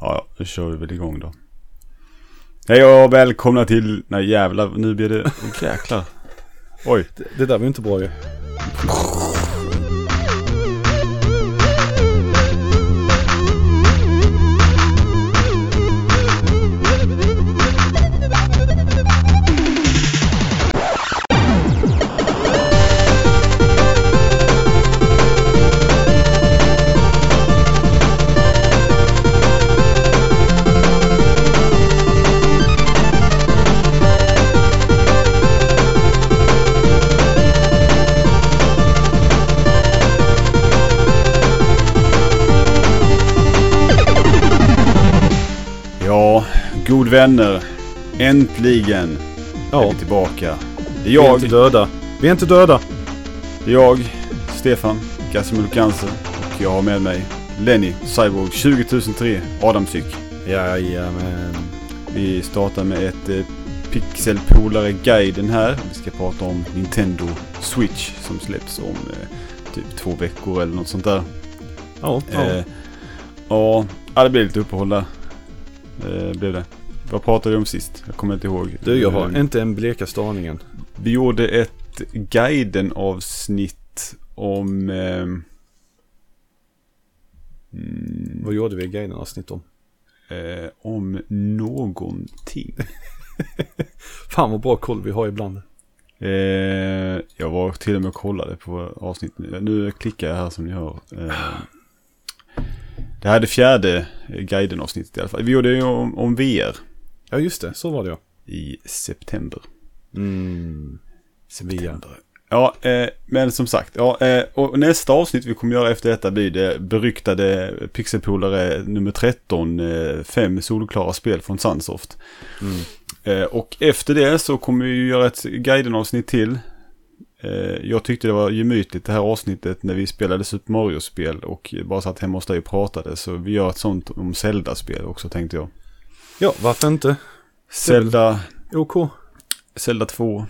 Ja, då kör vi väl igång då. Hej och välkomna till... Nej jävlar, nu blir det... Jäklar. Oj. Det, det där var ju inte bra ju. Vänner. Äntligen är Ja, vi tillbaka. Det är vi är jag, inte döda. Vi är inte döda. det är jag, Stefan Gasimir Cancer. Och jag har med mig Lenny Cyborg 20003 Adamsyk. Jajamän. Vi startar med ett eh, pixelpolare-guiden här. Vi ska prata om Nintendo Switch som släpps om eh, typ två veckor eller något sånt där. Ja, ja. Eh, ja, det blev lite uppehåll där. Eh, blev det. Vad pratade vi om sist? Jag kommer inte ihåg. Du, jag har Eh, inte en blekaste aningen. Vi gjorde ett guiden-avsnitt om... Eh, mm, Vad gjorde vi i guiden avsnitt om? eh, om någonting. Fan vad bra koll vi har ibland. Eh, jag var till och med och kollade på avsnittet. Nu klickar jag här som ni hör. Eh, det här är det fjärde guiden-avsnittet i alla fall. Vi gjorde ju om, om VR Ja, just det. Så var det ja. i september. Mm. September. Ja, eh, men som sagt. Ja, eh, och nästa avsnitt vi kommer göra efter detta blir det beryktade Pixelpolare nummer 13. Eh, fem solklara spel från Sunsoft. Mm. Eh, och efter det så kommer vi göra ett guiden-avsnitt till. Eh, jag tyckte det var gemytligt det här avsnittet när vi spelade Super Mario-spel och bara satt hemma hos dig och pratade. Så vi gör ett sånt om Zelda-spel också tänkte jag. Ja, varför inte? Zelda, OK. Zelda 2,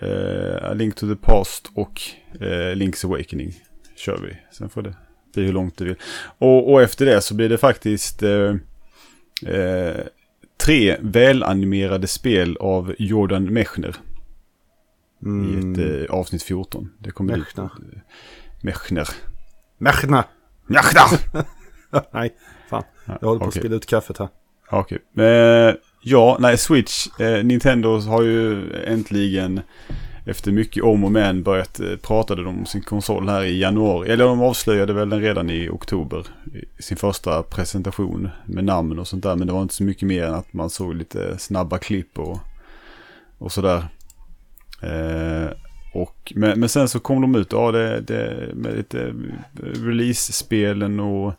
eh, A Link to the Past och eh, Link's Awakening kör vi. Sen får det bli hur långt du vill. Och, och efter det så blir det faktiskt eh, eh, tre välanimerade spel av Jordan Mechner Mm. i ett eh, avsnitt 14. Det kommer Mechner. dit. Mechner. Märkna. Mechner! Nej, fan. Jag håller på att Okej. spilla ut kaffet här. Okej. Eh, ja, nej, Switch. Eh, Nintendo har ju äntligen efter mycket om och men börjat eh, prata om sin konsol här i januari. Eller de avslöjade väl den redan i oktober. I sin första presentation med namn och sånt där. Men det var inte så mycket mer än att man såg lite snabba klipp och, och sådär. Eh, och, men, men sen så kom de ut ja, det, det, med lite eh, release-spelen och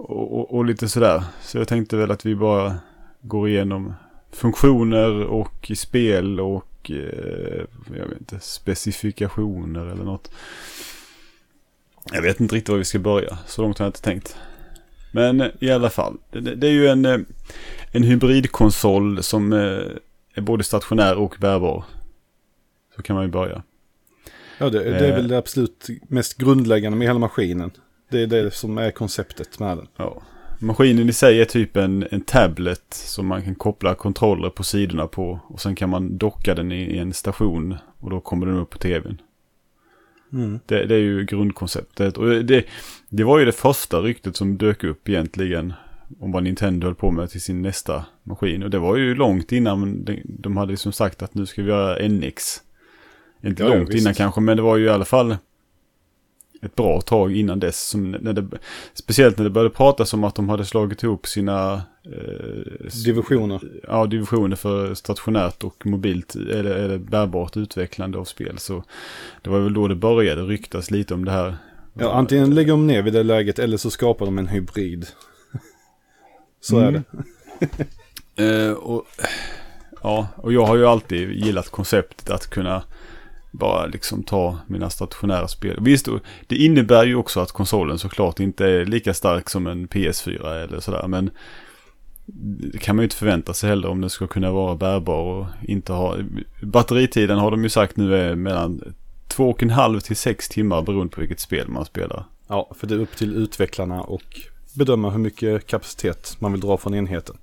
och, och, och lite sådär. Så jag tänkte väl att vi bara går igenom funktioner och spel och eh, jag vet inte, specifikationer eller något. Jag vet inte riktigt var vi ska börja. Så långt har jag inte tänkt. Men eh, i alla fall. Det, det är ju en, eh, en hybridkonsol som är både stationär och bärbar. Så kan man ju börja. Ja, det, det är väl det absolut mest grundläggande med hela maskinen. Det är det som är konceptet med den. Ja. Maskinen i sig är typ en, en tablet som man kan koppla kontroller på sidorna på. Och sen kan man docka den i, i en station och då kommer den upp på tvn. Mm. Det, det är ju grundkonceptet. Och det, det var ju det första ryktet som dök upp egentligen. Om vad Nintendo höll på med till sin nästa maskin. Och det var ju långt innan de, de hade liksom sagt att nu ska vi göra NX. Inte Ja, ja, långt visst. innan kanske, men det var ju i alla fall ett bra tag innan dess. Som när det, speciellt när det började pratas om att de hade slagit ihop sina eh, Divisioner. ja, divisioner för stationärt och mobilt eller, eller bärbart utvecklande av spel. Så det var väl då det började ryktas lite om det här. Ja, antingen lägger de ner vid det läget eller så skapar de en hybrid. Så är Mm. det. Eh, och, ja, och jag har ju alltid gillat konceptet att kunna bara liksom ta mina stationära spel. Visst, det innebär ju också att konsolen såklart inte är lika stark som en PS4 eller sådär. Men det kan man ju inte förvänta sig heller om den ska kunna vara bärbar och inte ha... Batteritiden har de ju sagt nu är mellan två och en halv till sex timmar beroende på vilket spel man spelar. Ja, för det är upp till utvecklarna och bedöma hur mycket kapacitet man vill dra från enheten.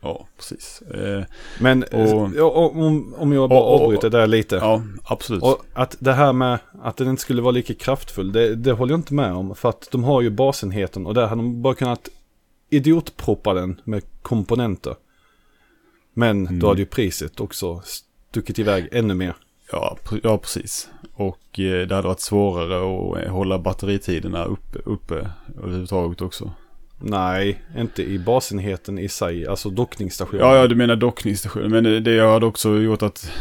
Ja, precis. Eh, Men Och- eh, ja, om, om jag bara Och- och- avbryter där lite. ja, absolut. Och att det här med att den inte skulle vara lika kraftfull, det, det håller jag inte med om. För att de har ju basenheten och där hade de bara kunnat idiotproppa den med komponenter. Men Mm. då hade ju priset också stuckit iväg ännu mer. Ja, ja precis. Och eh, det hade varit svårare att hålla batteritiderna uppe, uppe överhuvudtaget också. Nej, inte i basenheten i sig, alltså dockningsstationen. Ja, ja, du menar dockningsstationen. Men det- hade också gjort att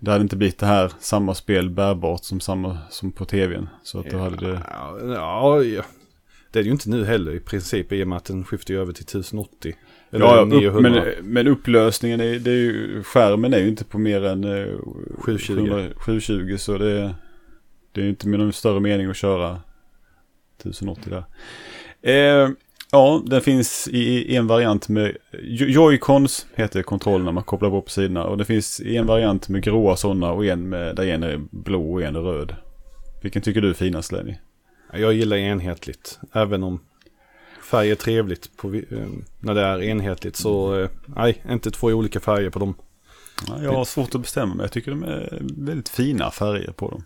det hade inte blivit det här samma spel bärbart som, samma, som på tvn. Så att då hade det... Ja, ja. Det är det ju inte nu heller i princip i och med att den skiftar över till 1080. Eller Ja, ja, upp, 900. men, men upplösningen är, det är ju, skärmen är ju inte på mer än eh, 720. 700 720 så det, det är ju inte med någon större mening att köra 1080 där. Eh, ja, den finns i, en variant med Jo- Joy-Cons heter kontrollerna man kopplar på på sidorna och det finns en variant med gråa sådana och en med, där en är blå och en är röd. Vilken tycker du är finast Lenny? Jag gillar enhetligt. Även om färg är trevligt på, eh, när det är enhetligt. Så eh, nej, inte två olika färger på dem. Ja, jag har svårt att bestämma mig. Jag tycker de är väldigt fina färger på dem.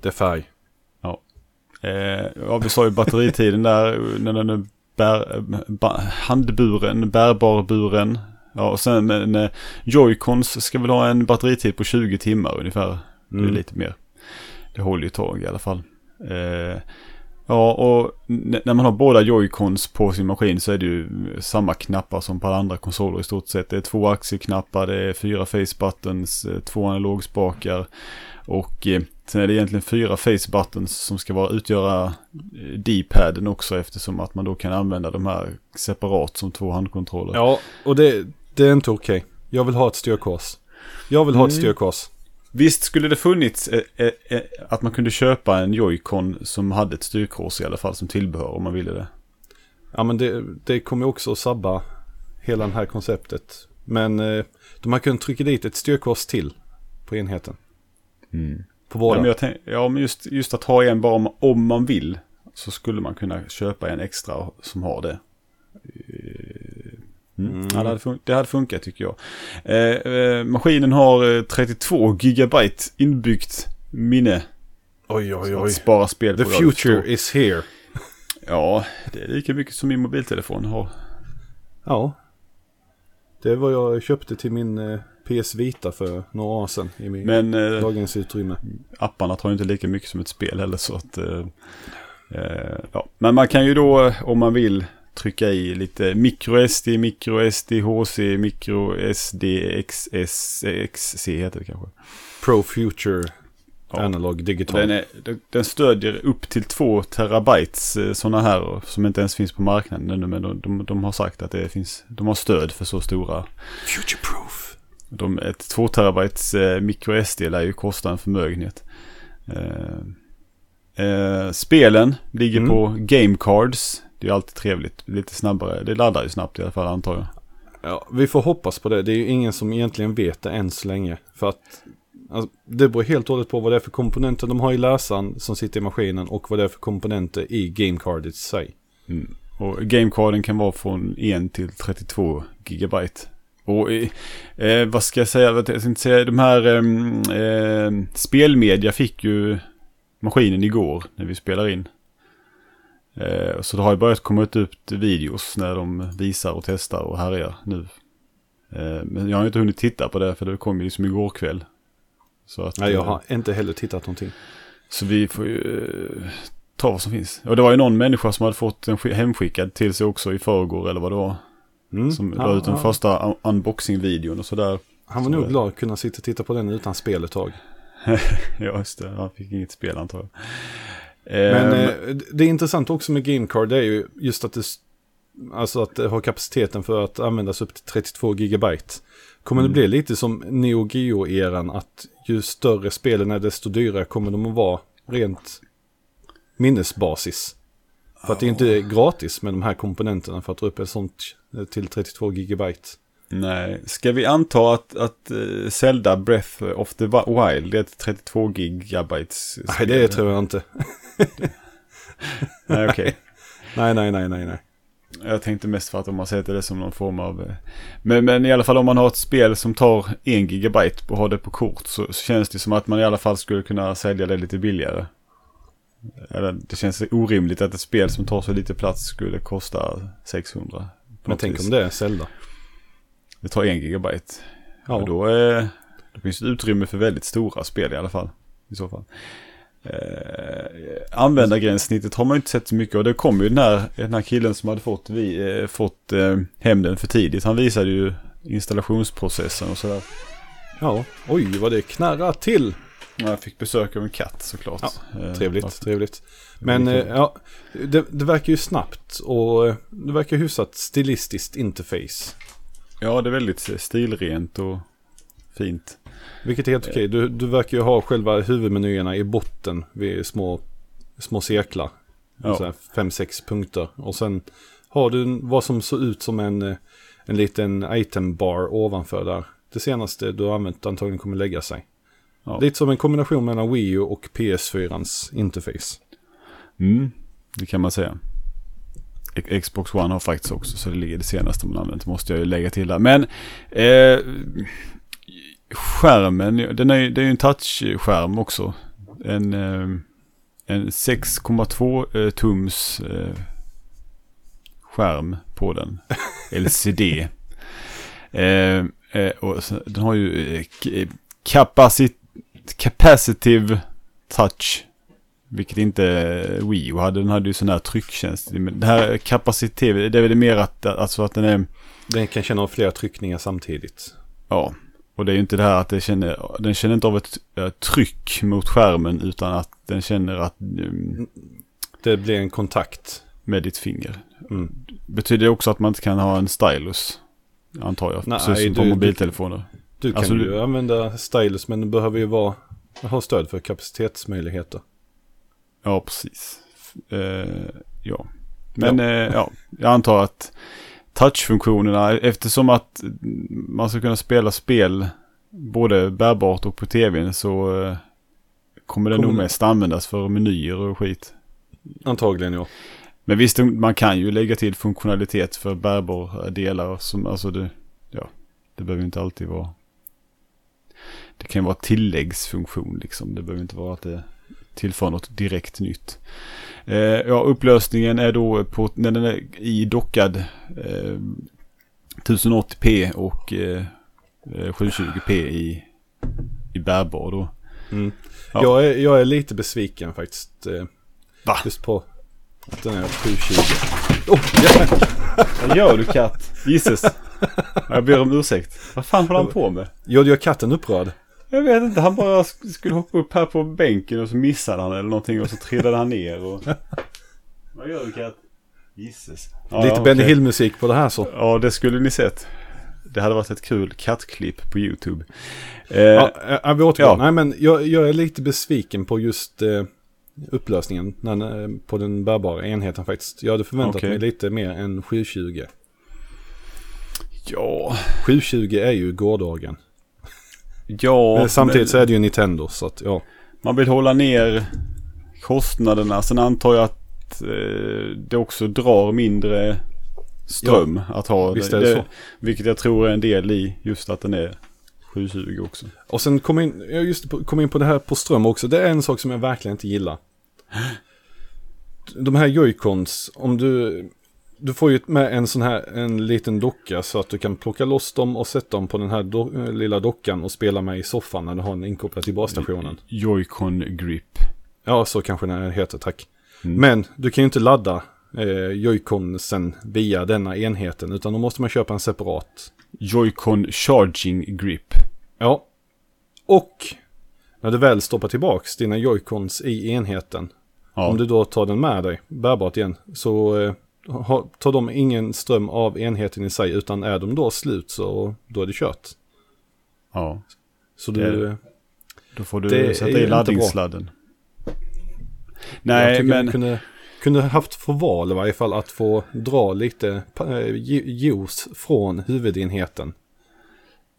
Det är färg. Eh, ja, vi sa ju batteritiden där, när den är bär, ba, handburen, bärbar buren. Ja, och sen eh, Joy-Cons ska väl ha en batteritid på 20 timmar ungefär. Det är Mm. lite mer. Det håller ju ett tag i alla fall. Eh, ja, och när man har båda Joy-Cons på sin maskin så är det ju samma knappar som på alla andra konsoler i stort sett. Det är två axelknappar, det är fyra face buttons, eh, två analogspakar och eh, sen är det egentligen fyra face buttons som ska vara utgöra eh, D-paden också eftersom att man då kan använda de här separat som två handkontroller. Ja, och det, det är inte okej. Jag vill ha ett styrkors. Jag vill ha ett Mm. styrkors. Visst skulle det funnits eh, eh, eh, att man kunde köpa en Joy-Con som hade ett styrkors i alla fall som tillbehör om man ville det. Ja, men det, det kommer också att sabba hela det här konceptet. Men eh, de har kunnat trycka dit ett styrkors till på enheten. På Ja, båda. men, jag tänk, ja, men just, just att ha en bara om, om man vill så skulle man kunna köpa en extra som har det. Eh, Mm. Mm. Ja, det, hade fun- det hade funkat tycker jag. Eh, eh, maskinen har eh, 32 gigabyte inbyggt minne. Oj, oj, att oj. spara spel The på future is here. Ja, det är lika mycket som min mobiltelefon har. Ja. Det är vad jag köpte till min eh, PS Vita för några år sedan i min Men eh, lagringsutrymme. apparna tar ju inte lika mycket som ett spel heller så att... Eh, eh, ja. Men man kan ju då eh, om man vill trycka i lite microSD, microSD, HC, microSD, XS, XC heter det kanske. Pro Future Ja. Analog Digital. Den, är, den- den stödjer upp till 2 terabytes sådana här som inte ens finns på marknaden ännu men de, de, de har sagt att det finns, de har stöd för så stora. Future Proof. De, ett 2 terabytes eh, microSD lär ju kosta en förmögenhet. Eh, eh, spelen ligger Mm. på game cards. Det är alltid trevligt, lite snabbare. Det laddar ju snabbt i alla fall antar jag. Ja, vi får hoppas på det. Det är ju ingen som egentligen vet det än så länge. För att alltså, det beror helt och hållet på vad det är för komponenter de har i läsaren som sitter i maskinen och vad det är för komponenter i gamecardet i sig. Mm. Och gamecarden kan vara från 1 till 32 gigabyte. Och eh, eh, vad ska jag säga, jag tänkte säga, de här eh, spelmedia fick ju maskinen igår när vi spelar in. Eh, så det har ju börjat komma ut videos när de visar och testar och härjar nu. Eh, men jag har inte hunnit titta på det för det kom ju liksom igår kväll. Så att, Nej, jag eh, har inte heller tittat någonting. så vi får ju eh, ta vad som finns. Och det var ju någon människa som hade fått den sk- hemskickad till sig också i förrgår eller vad det var. Mm. Som Ja, la ut den ja. första un- unboxing-videon och sådär. Han var Så nog det- glad att kunna sitta och titta på den utan spel ett tag. Ja, just det. Han fick inget spel antar jag. Men Eh, eh, det är intressant också med GameCard det är ju just att det, alltså att det har kapaciteten för att användas upp till 32 gigabyte. Kommer Mm. det bli lite som Neo Geo-eran att ju större spelen är desto dyrare kommer de att vara rent minnesbasis. För att det är inte gratis med de här komponenterna för att dra upp ett sånt eh, till 32 gigabyte. Nej, ska vi anta att, att eh, Zelda Breath of the Wild det är ett 32 gigabytes Nej, det tror jag inte. Nej, okej. Nej, nej, nej, nej, nej. Jag tänkte mest för att om man sätter det som någon form av... eh, Men, men i alla fall om man har ett spel som tar en gigabyte och har det på kort så, så känns det som att man i alla fall skulle kunna sälja det lite billigare. Eller det känns orimligt att ett spel som tar så lite plats skulle kosta 600. Men tänk vis. om det är Zelda. Det tar en gigabyte. Ja, Och då, är, då finns det utrymme för väldigt stora spel i alla fall. I så fall. Eh, användargränssnittet har man inte sett så mycket och det kom ju den här, den här killen som hade fått, vi, eh, fått eh, hem den för tidigt. Han visade ju installationsprocessen och sådär. ja. Oj, vad det knarrar till. Jag fick besök av en katt såklart. Eh, Trevligt, varför- trevligt. Men eh, ja, det, det verkar ju snabbt och eh, det verkar hyfsat stilistiskt interface. Ja, det är väldigt eh, stilrent och fint. Vilket är helt okej. Du, du verkar ju ha själva huvudmenyerna i botten vid små, små cirklar. Ja. Fem, sex punkter. Och sen har du vad som ser ut som en, eh, en liten item bar ovanför där. Det senaste du har använt antagligen kommer lägga sig. Ja. Lite som en kombination mellan Wii U och PS4ans interface. Mm, det kan man säga. Xbox One har faktiskt också så det ligger det senaste man använt. Måste jag ju lägga till där. Men eh, skärmen, den är, det är ju en touchskärm också. En, eh, en 6,2 eh, tums eh, skärm på den. LCD. eh, och den har ju eh, capacit capacitive touch. Vilket inte Wii U hade. Den hade ju sån här trycktjänst. Men det här kapacitet, det är väl mer att, alltså att den är, Den kan känna av flera tryckningar samtidigt. ja. Och det är ju inte det här att det känner, den känner inte av ett eh, tryck mot skärmen utan att den känner att, mm, Det blir en kontakt. med ditt finger. Mm. Betyder det också att man inte kan ha en stylus? Antar jag. Nej, Precis som på mobiltelefoner. Du kan Alltså, ju du- använda stylus men du behöver ju vara, ha stöd för kapacitetsmöjligheter. Ja, precis. Eh, ja. Men eh, ja, jag antar att touchfunktionerna, eftersom att man ska kunna spela spel både bärbart och på tvn så eh, kommer det Kommer nog mest användas för menyer och skit. Antagligen ja. Men visst, man kan ju lägga till funktionalitet för bärbara delar som, alltså det, ja, det behöver inte alltid vara. Det kan vara tilläggsfunktion liksom. Det behöver inte vara att det tillför något direkt nytt. Eh, ja, upplösningen är då på, när den är i dockad eh, 1080p och eh, eh, 720p i, i bärbar då. Mm. Ja. Jag, är, jag är lite besviken faktiskt. eh, Va? Just på att den är 720. Oh. Vad gör du katt? Jesus. Jag ber om ursäkt. Vad fan håller han på med? Jag katten upprörd? Jag vet inte, han bara sk- skulle hoppa upp här på bänken och så missade han eller någonting och så trillade han ner och... Vad gör du katt? Jesus. Ja, lite ja, Benny. Hill-musik på det här så. Ja, det skulle ni sett. Det hade varit ett kul kattklipp på YouTube. Eh, Ja, ja, vi återgår. ja. Nej men jag, jag är lite besviken på just eh, upplösningen när, eh, på den bärbara enheten faktiskt. Jag hade förväntat Okej. mig lite mer än 720. ja, 720 är ju gårdagen. Ja. Men samtidigt men så är det ju Nintendo så att ja. Man vill hålla ner kostnaderna. Sen antar jag att eh, det också drar mindre ström att ha. visst är det så. Vilket jag tror är en del i just att den är 720 också. Och sen kom in, jag just kom in på det här på ström också. Det är en sak som jag verkligen inte gillar. De här joycons, om du... Du får ju med en sån här, en liten docka så att du kan plocka loss dem och sätta dem på den här do, eh, lilla dockan och spela med i soffan när du har den inkopplad till basstationen. Joy-Con Grip. Ja, så kanske den heter, tack. Mm. Men du kan ju inte ladda eh, joyconsen via denna enheten utan då måste man köpa en separat. Joy-Con Charging Grip. Ja. Och när du väl stoppar tillbaks dina joycons i enheten. Ja, Om du då tar den med dig, bärbart igen, så eh, har, tar de ingen ström av enheten i sig. Utan är de då slut så då är det kört. ja. Så du, det. Då får du sätta ju i laddningssladden. jag Nej, men... man kunde, kunde haft för val i varje fall att få dra lite eh, ju- juice från huvudenheten.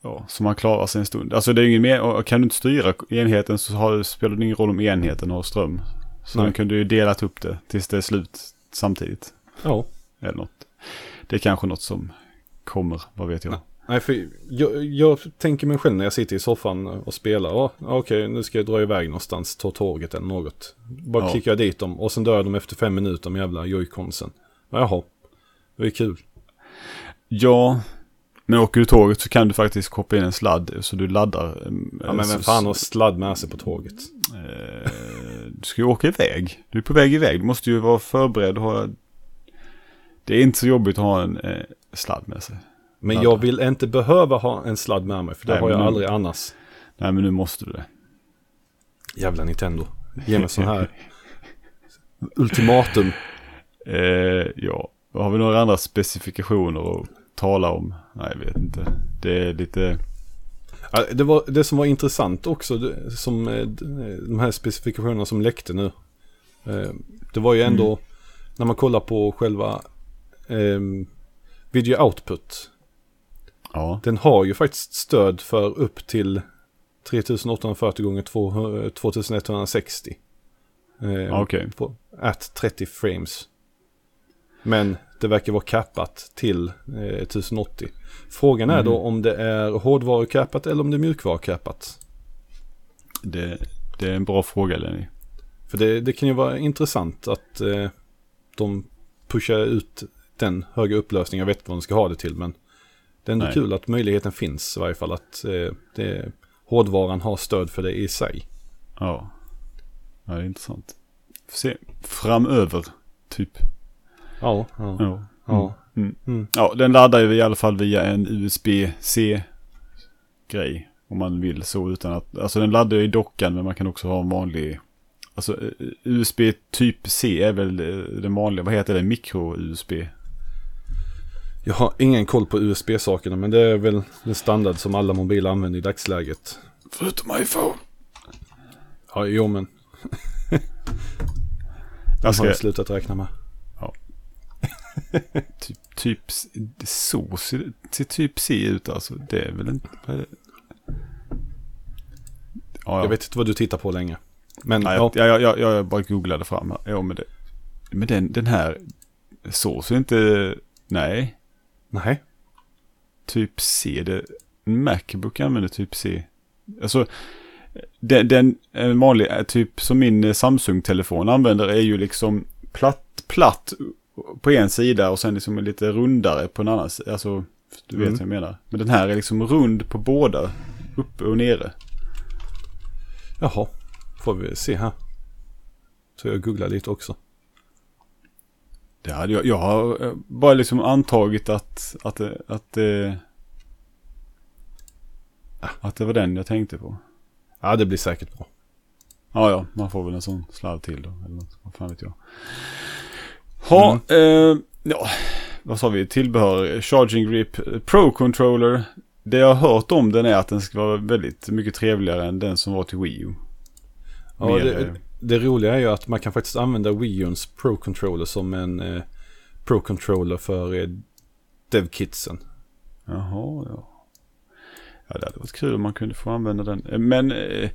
Ja, så man klarar sig en stund. Alltså det är ingen mer, kan du inte styra enheten så har, spelar det ingen roll om enheten har ström. Så Nej. man kunde ju delat upp det tills det är slut samtidigt. Ja. Eller något. Det är kanske något som kommer, vad vet jag. Nej. Nej, för jag, jag tänker mig själv när jag sitter i soffan och spelar. Ja, okej, nu ska jag dra iväg någonstans, ta tåget eller något. Bara Ja. klickar jag dit dem och sen dör de efter fem minuter med jävla joyconsen. Jaha, det är kul. Ja, men åker du tåget så kan du faktiskt koppla in en sladd så du laddar. Ja, men vem fan har sladd med sig på tåget? Eh, du ska ju åka iväg. Du är på väg iväg. Du måste ju vara förberedd. och Ha... Det är inte så jobbigt att ha en eh, sladd med sig. Men jag vill inte behöva ha en sladd med mig, för det Nej, har jag nu- aldrig annars. Nej, men nu måste du det. Jävla Nintendo. Ge mig sån här ultimatum. Eh, ja, har vi några andra specifikationer att tala om? Nej, jag vet inte. Det är lite... Ja, det, var, det som var intressant också, det, som eh, d- de här specifikationerna som läckte nu. Eh, det var ju ändå, när man kollar på själva eh, video output. Ja, Den har ju faktiskt stöd för upp till 3840 gånger 200 2160. Eh, på, at 30 frames. Men det verkar vara kappat till eh, 1080. Frågan är då om det är hårdvarukappat eller om det är mjukvarukappat. Det, det är en bra fråga Lenny. För det, det kan ju vara intressant att eh, de pushar ut den höga upplösningen. Jag vet inte vad de ska ha det till men det är ändå Nej. kul att möjligheten finns i varje fall att eh, det, hårdvaran har stöd för det i sig. Ja. Ja, det är intressant. Får se. Framöver, typ. Ja, ja, Ja. ja. Mm. Mm. Ja, den laddar ju i alla fall via en USB-C-grej. Om man vill så utan att, alltså den laddar ju i dockan men man kan också ha en vanlig, alltså eh, USB typ C är väl eh, den vanliga, vad heter det, mikro-USB? Jag har ingen koll på USB-sakerna men det är väl den standard som alla mobiler använder i dagsläget. Förutom iPhone. Ja, jo men ska, har jag slutat räkna med. typ, typ så ser, ser typ C ut alltså. Det är väl inte... det? Ja, ja. Jag vet inte vad du tittar på länge. Men Nej, ja, jag, jag, jag, jag bara googlade fram här. Ja, men, det, men den, den här så ser inte... Nej, nej. typ C. Det, Macbook använder typ C. Alltså, den, den en vanlig, eh, typ som min eh, Samsung-telefon använder är ju liksom platt, platt på en sida och sen liksom lite rundare på en annan sida. Alltså, du vet Mm. vad jag menar. Men den här är liksom rund på båda, uppe och nere. Jaha, får vi se här. Så jag googlar lite också. Det hade jag, jag har eh, bara liksom antagit att, att, det- att, det- att det var den jag tänkte på. Ja, det blir säkert bra. Ja, ja, man får väl en sån sladd till då. Eller något, vad fan vet jag. Ha, eh, ja, vad sa vi? Tillbehör, Charging Grip, eh, Pro Controller. Det jag har hört om den är att den ska vara väldigt mycket trevligare än den som var till Wii U. Ja, Mer, det, eh, det roliga är ju att man kan faktiskt använda Wii U's Pro Controller som en eh, Pro Controller för eh, DevKitsen. Jaha, ja. Ja, det hade varit kul om man kunde få använda den. Eh, Men, eh,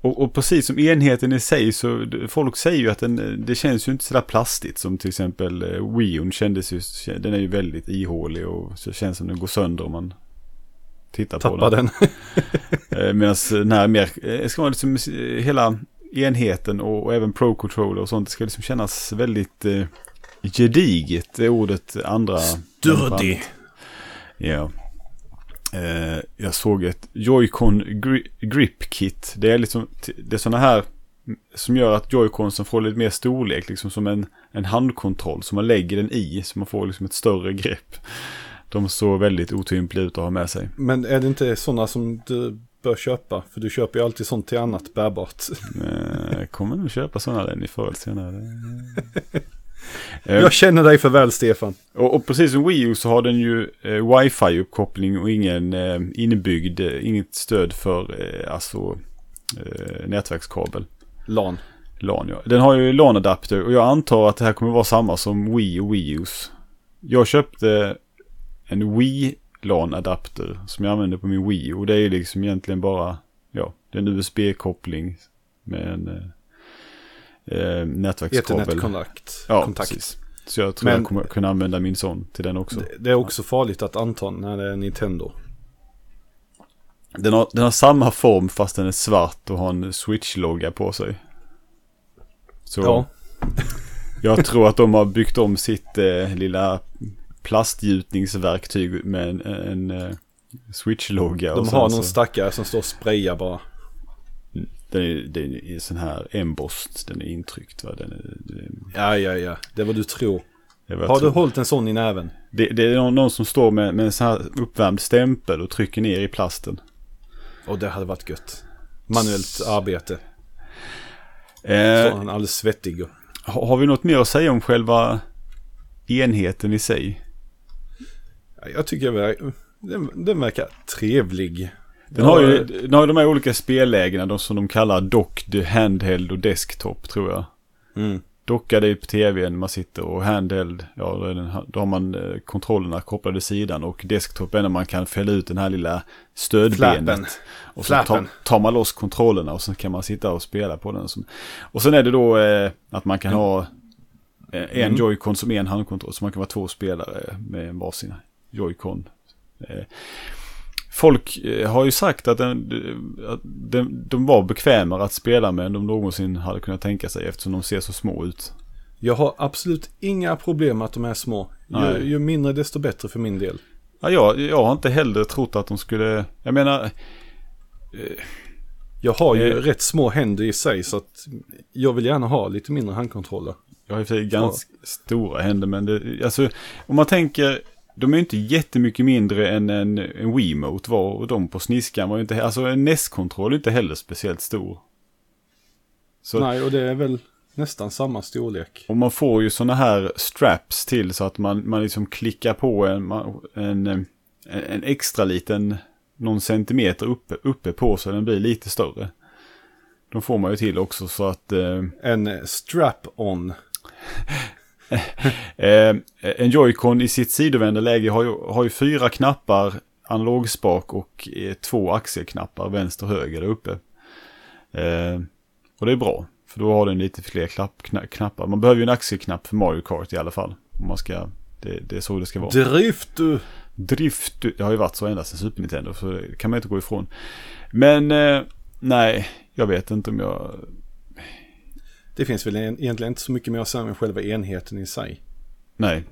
och, och precis som enheten i sig så folk säger ju att den, eh, det känns ju inte sådär plastigt som till exempel Wii U kändes ju, den är ju väldigt ihålig och så känns som den går sönder om man tittar på Tappa den. den. Medan den här mer, ska vara liksom hela enheten och, och även Pro Controller och sånt, det ska liksom kännas väldigt eh, gediget, det är ordet andra. Sturdy. Ja. Eh, jag såg ett Joy-Con gri- Grip Kit. Det är liksom, det är sådana här som gör att Joy-Consen får lite mer storlek, liksom som en, en handkontroll som man lägger den i, så man får liksom ett större grepp. De såg väldigt otympliga ut att ha med sig. Men är det inte sådana som du bör köpa? För du köper ju alltid sånt till annat bärbart. Eh, Jag kommer nog köpa sådana där ni eller senare. Jag känner dig för väl Stefan. Och, och precis som Wii U så har den ju eh, wifi-uppkoppling och ingen eh, inbyggd, eh, inget stöd för eh, alltså eh, nätverkskabel. LAN. LAN ja. Den har ju LAN-adapter och jag antar att det här kommer vara samma som Wii och Wii U's. Jag köpte en Wii LAN-adapter som jag använder på min Wii och det är liksom egentligen bara, ja, det är en USB-koppling med en eh, eh, nätverkskabel. Ethernet-kontakt. Ja, kontakt. precis. Så jag tror Men- jag kommer kunna använda min son till den också. Det, det är också farligt att anta när det är Nintendo. Den har, den har samma form fast den är svart och har en Switch-logga på sig. Så Ja, jag tror att de har byggt om sitt eh, lilla plastgjutningsverktyg med en, en eh, Switch-logga. de har någon så- stackare som står och sprayar bara. Den är, den är sån här embossed, den är intryckt va. Den är, det, Ja, ja, ja. Det är vad du tror. är vad Har du tror. hållit en sån i näven? det, det är någon, någon som står med, med en sån här uppvärmd stämpel och trycker ner i plasten. Och det hade varit gött. Manuellt arbete. Eh, Så han är alldeles svettig. Har, har vi något mer att säga om själva enheten i sig? Ja, Jag tycker det den, den verkar trevlig. Den har ju den har de här olika spellägena de som de kallar docked, handheld och desktop tror jag. Mm. Dockad är ju på tvn man sitter och handheld, ja då, är har man eh, kontrollerna kopplade sidan och desktop är när man kan fälla ut den här lilla stödbenet. Flappen. Och så tar, tar man loss kontrollerna och så kan man sitta och spela på den. Och sen är det då eh, att man kan ha eh, en Mm. joycon som en handkontroll. Så man kan vara två spelare med varsin joycon. Eh, folk eh, har ju sagt att, den, att den, de var bekvämare att spela med än de någonsin hade kunnat tänka sig eftersom de ser så små ut. Jag har absolut inga problem med att de är små. Ju, ju mindre desto bättre för min del. Ja, jag, jag har inte heller trott att de skulle, jag menar, Jag har ju Eh. rätt små händer i sig så att jag vill gärna ha lite mindre handkontroller. Jag har i och för sig ganska stora händer men det, alltså om man tänker, de är ju inte jättemycket mindre än en, en Wiimote var och de på sniskan var ju inte, alltså en NES-kontroll är inte heller speciellt stor. Så, Nej, och det är väl nästan samma storlek. och man får ju sådana här straps till så att man, man liksom klickar på en, en, en, en extra liten, någon centimeter uppe, uppe på så den blir lite större. De får man ju till också så att eh, En strap-on. Eh, en Joy-Con i sitt sidovända läge har ju, har ju fyra knappar, analogspak och eh, två axelknappar, vänster och höger där uppe. Eh, och det är bra, för då har den lite fler klapp, kna, knappar. Man behöver ju en axelknapp för Mario Kart i alla fall. Om man ska, det, det är så det ska vara. Drift du! Drift, det har ju varit så ända sedan Super Nintendo, så det kan man inte gå ifrån. Men eh, nej, jag vet inte om jag... Det finns väl en- egentligen inte så mycket mer att säga om själva enheten i sig. Nej.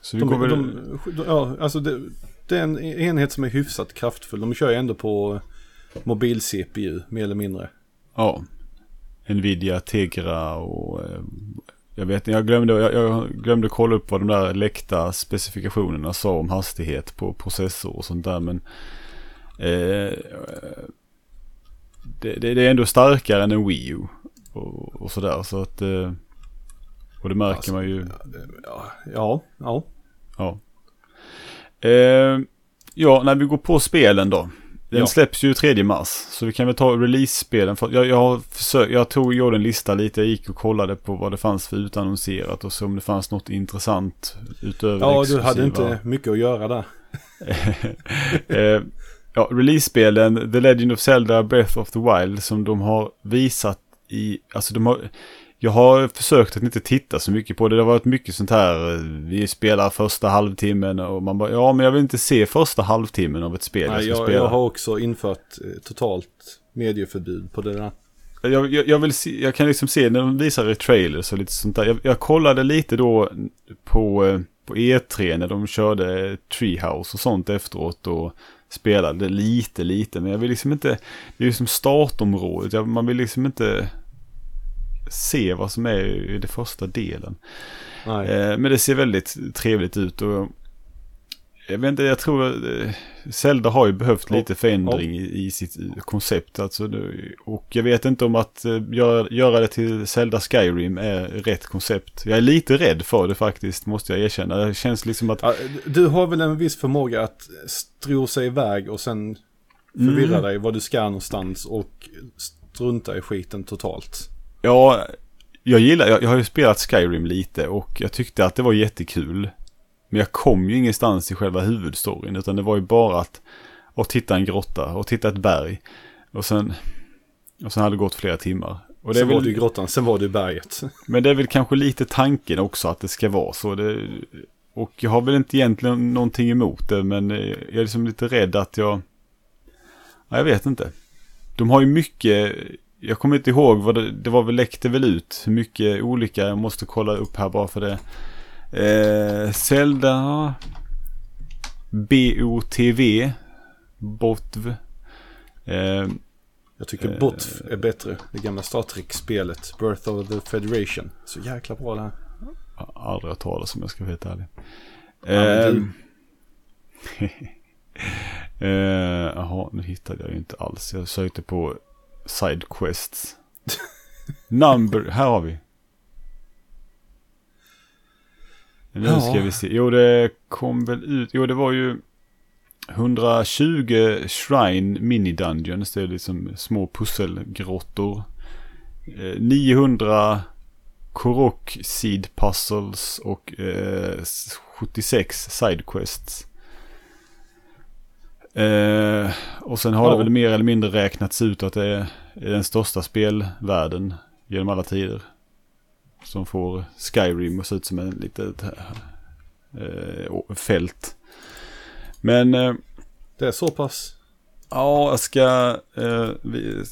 Så vi De, kommer... de, de, ja, alltså det, det är en enhet som är hyfsat kraftfull. De kör ju ändå på mobil-CPU, mer eller mindre. Ja. Nvidia Tegra och eh, jag vet inte, jag glömde, jag, jag glömde kolla upp vad de där läckta specifikationerna sa om hastighet på processor och sånt där men eh, det, det, det är ändå starkare än en Wii U och, och sådär så att eh, och det märker Alltså, man ju. Ja, ja, ja. Eh, ja, när vi går på spelen då. Den Ja. släpps ju 3 mars. Så vi kan väl ta release-spelen. För jag, jag, försökt, jag tog, gjorde en lista lite. Jag gick och kollade på vad det fanns för utannonserat. Och så om det fanns något intressant utöver Ja, du hade inte mycket att göra där. eh, ja, release-spelen The Legend of Zelda Breath of the Wild som de har visat i, alltså de har, jag har försökt att inte titta så mycket på det. Det har varit mycket sånt här, eh, vi spelar första halvtimmen och man bara, ja men jag vill inte se första halvtimmen av ett spel Nej, jag ska jag, spela. jag har också infört eh, totalt medieförbud på det där. Jag, jag, jag, vill se, jag kan liksom se när de visar i trailers och lite sånt där. Jag, jag kollade lite då på, eh, på E3 när de körde Treehouse och sånt efteråt och spelade lite, lite. Men jag vill liksom inte, det är ju som startområdet. Jag, man vill liksom inte se vad som är i den första delen. Eh, men det ser väldigt trevligt ut och jag vet inte, jag tror eh, Zelda har ju behövt lite förändring i, i sitt koncept. Alltså, och jag vet inte om att eh, göra, göra det till Zelda Skyrim är rätt koncept. Jag är lite rädd för det faktiskt, måste jag erkänna. Det känns liksom att... Du har väl en viss förmåga att stro sig iväg och sen förvirra Mm. dig var du ska någonstans och strunta i skiten totalt. Ja, jag gillar, jag, jag har ju spelat Skyrim lite och jag tyckte att det var jättekul. Men jag kom ju ingenstans i själva huvudstoryn utan det var ju bara att, att titta en grotta och titta ett berg. Och sen, och sen hade det gått flera timmar. Och Sen är var väl, du i grottan, sen var du i berget. Men det är väl kanske lite tanken också att det ska vara så. Det, och jag har väl inte egentligen någonting emot det, men jag är liksom lite rädd att jag... Ja, jag vet inte. De har ju mycket, jag kommer inte ihåg vad det, det var väl läckte väl ut hur mycket olika, jag måste kolla upp här bara för det. Eh, Zelda, BOTV, BOTV. Eh, Jag tycker Eh. Botf är bättre. Det gamla Star Trek-spelet. Birth of the Federation. Så jäkla bra det här. Aldrig hört talas om jag ska vara helt ärlig. Ehm. Eh, Jaha, nu hittade jag ju inte alls. Jag sökte på Sidequests. Number, här har vi. Nu Ja. ska vi se. Jo, det kom väl ut. Jo, det var ju 120 Shrine Mini Dungeons. Det är liksom små pusselgrottor. Eh, 900 Korok Seed Puzzles och eh, 76 Sidequests. Eh, och sen har Ja. det väl mer eller mindre räknats ut att det är, är den största spelvärlden genom alla tider. Som får Skyrim att se ut som en litet eh, fält. Men eh, Det är så pass. ja, jag ska... Eh, vi,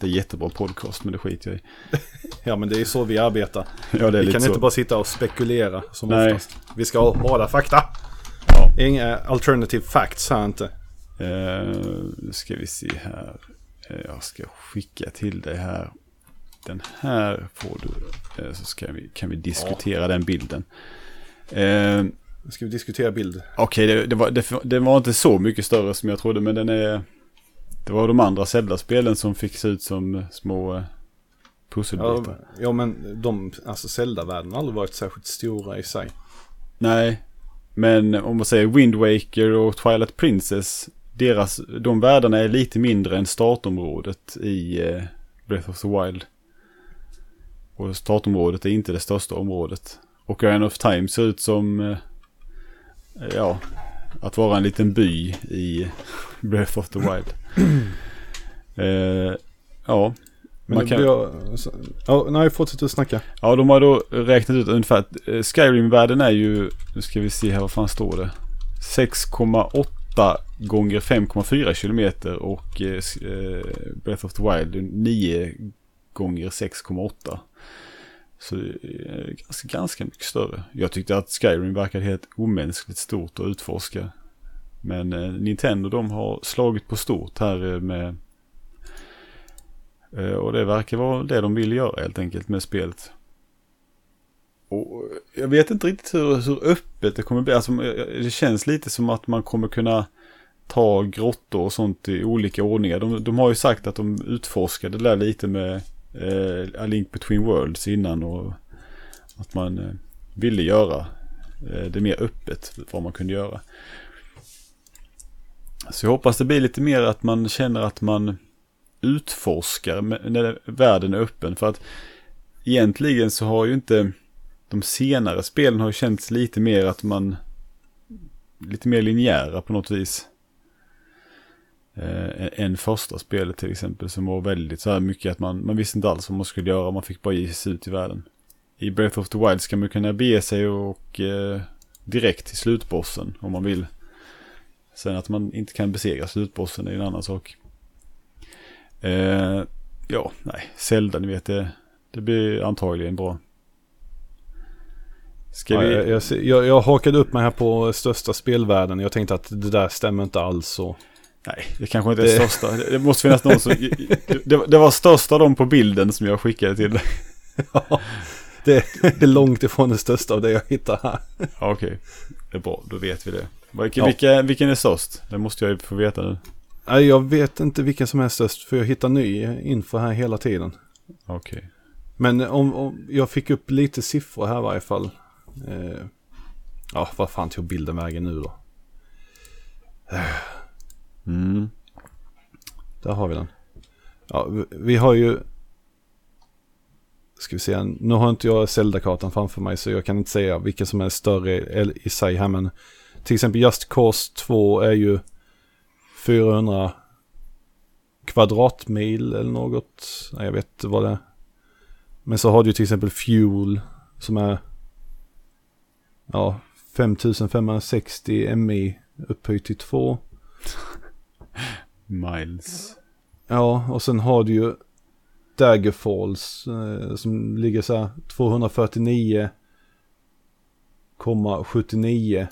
det är jättebra podcast men det skiter jag i. Ja men det är så vi arbetar. Ja, Vi kan så. inte bara sitta och spekulera som Nej. oftast. Vi ska ha hårda fakta. Ja. Inga alternative facts här inte. Nu ska vi se här. Eh, jag ska skicka till dig här. Den här får du. Eh, så ska vi, kan vi diskutera den bilden. Nu ska vi diskutera bild. Okej, det, det, var, det, det var inte så mycket större som jag trodde. Men den är... Det var de andra Zelda-spelen som fick se ut som små eh, Ja, pusselbitar. ja men de, alltså Zelda-världen har aldrig varit särskilt stora i sig. Nej, men om man säger Wind Waker och Twilight Princess. Deras, de världarna är lite mindre än startområdet i eh, Breath of the Wild. Och startområdet är inte det största området. Och Iron of Time ser ut som, eh, ja, att vara en liten by i Breath of the Wild. eh, ja, men Man kan-. Så, ja, nej, fortsätt att snacka. Ja, de har då räknat ut ungefär att eh, Skyrim-världen är ju, nu ska vi se här, vad fan står det? 6,8 gånger 5,4 kilometer och eh, eh, Breath of the Wild är 9 gånger 6,8. Så det är ganska, ganska mycket större. Jag tyckte att Skyrim verkade helt omänskligt stort att utforska. Men eh, Nintendo de har slagit på stort här eh, med Eh, Eh, och det verkar vara det de vill göra helt enkelt med spelet. Och eh, jag vet inte riktigt hur, hur öppet det kommer bli. Alltså, eh, det känns lite som att man kommer kunna ta grottor och sånt i olika ordningar. De, de har ju sagt att de utforskade det där lite med eh, A Link Between Worlds innan och att man eh, ville göra eh, det mer öppet vad man kunde göra. Så jag hoppas det blir lite mer att man känner att man utforskar när världen är öppen. För att egentligen så har ju inte de senare spelen har känts lite mer att man lite mer linjära på något vis. Eh, än första spelet till exempel som var väldigt så här mycket att man, man visste inte alls vad man skulle göra. Man fick bara ge sig ut i världen. I Breath of the Wild ska man kunna bege sig och eh, direkt till slutbossen om man vill. Sen att man inte kan besegra slutbossen är en annan sak. Eh, ja, nej, Zelda, ni vet det. Det blir antagligen bra. Ska Ja, vi... jag, jag, jag, jag hakade upp mig här på största spelvärlden. Jag tänkte att det där stämmer inte alls. Och... Nej, det kanske inte är Det- största. Det måste finnas någon som... det, det var största av dem på bilden som jag skickade till dig. Ja, det är långt ifrån det största av det jag hittar här. Ja, Okej, det är bra. Då vet vi det. Vilken, Ja. vilken är störst? Det måste jag ju få veta nu. Nej, jag vet inte vilken som är störst för jag hittar ny info här hela tiden. Okej. Men om, om jag fick upp lite siffror här i varje fall. Eh, ja, vad fan tog bilden vägen nu då? Mm. Där har vi den. Ja, vi, vi har ju... Ska vi se, nu har inte jag Zelda-kartan framför mig så jag kan inte säga vilken som är större i sig här men till exempel Just Cause 2 är ju 400 kvadratmil eller något. Nej, jag vet inte vad det är. Men så har du till exempel Fuel som är ja, 5560 MI upphöjt till 2. Miles. Ja, och sen har du ju Daggerfalls eh, som ligger så här 249,79.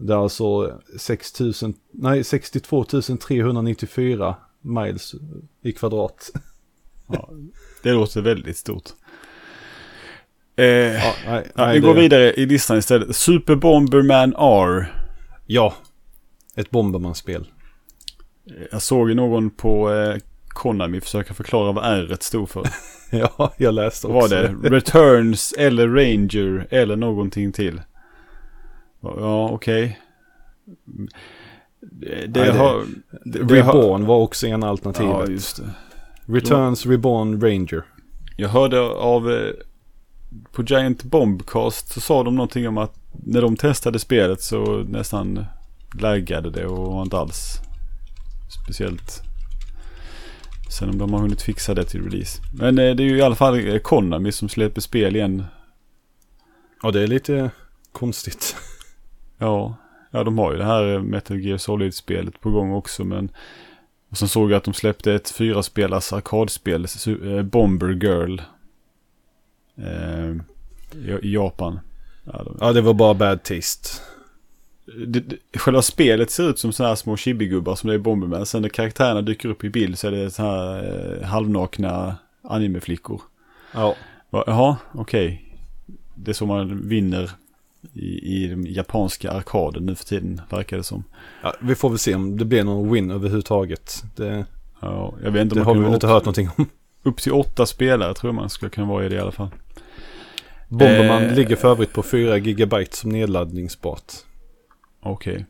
Det är alltså 6000, nej 62 394 miles i kvadrat. Ja, det låter väldigt stort. Eh, Ja, nej, ja, nej, vi går det- vidare i listan istället. Super Bomberman R. Ja, ett Bomberman-spel. Jag såg någon på eh, Konami försöka förklara vad R stod för. ja, jag läste också. Vad var det? Returns eller Ranger eller någonting till. Ja, okej. Det, det, Nej, har... Det, det har- Reborn var också en alternativ. Ja, just det. Returns Reborn Ranger. Jag hörde av... eh, På Giant Bombcast så sa de någonting om att när de testade spelet så nästan laggade det och var inte alls speciellt. Sen om de har hunnit fixa det till release. Men eh, det är ju i alla fall eh, Konami som släpper spel igen. Ja, det är lite konstigt. Ja, ja de har ju det här eh, Metal Gear Solid-spelet på gång också men och sen såg jag att de släppte ett fyraspelars arkadspel, su- eh, Bomber Girl. Eh, i, Japan. Ja, de, Ja, det var bara bad taste. det, det, själva spelet ser ut som sådana här små chibigubbar som det är i Bomberman. Sen när karaktärerna dyker upp i bild så är det så här eh, halvnakna animeflickor. Ja, Jaha, okej. Det är så man vinner i, i den japanska arkaden nu för tiden, verkar det som. ja, vi får väl se om det blir någon win överhuvudtaget. Det, Ja, jag vet inte det har vi väl inte hört någonting om. upp, till åtta spelare tror jag man skulle kunna vara i det i alla fall. Bomberman Eh. ligger för övrigt på 4 gigabyte som nedladdningsbart. Okej.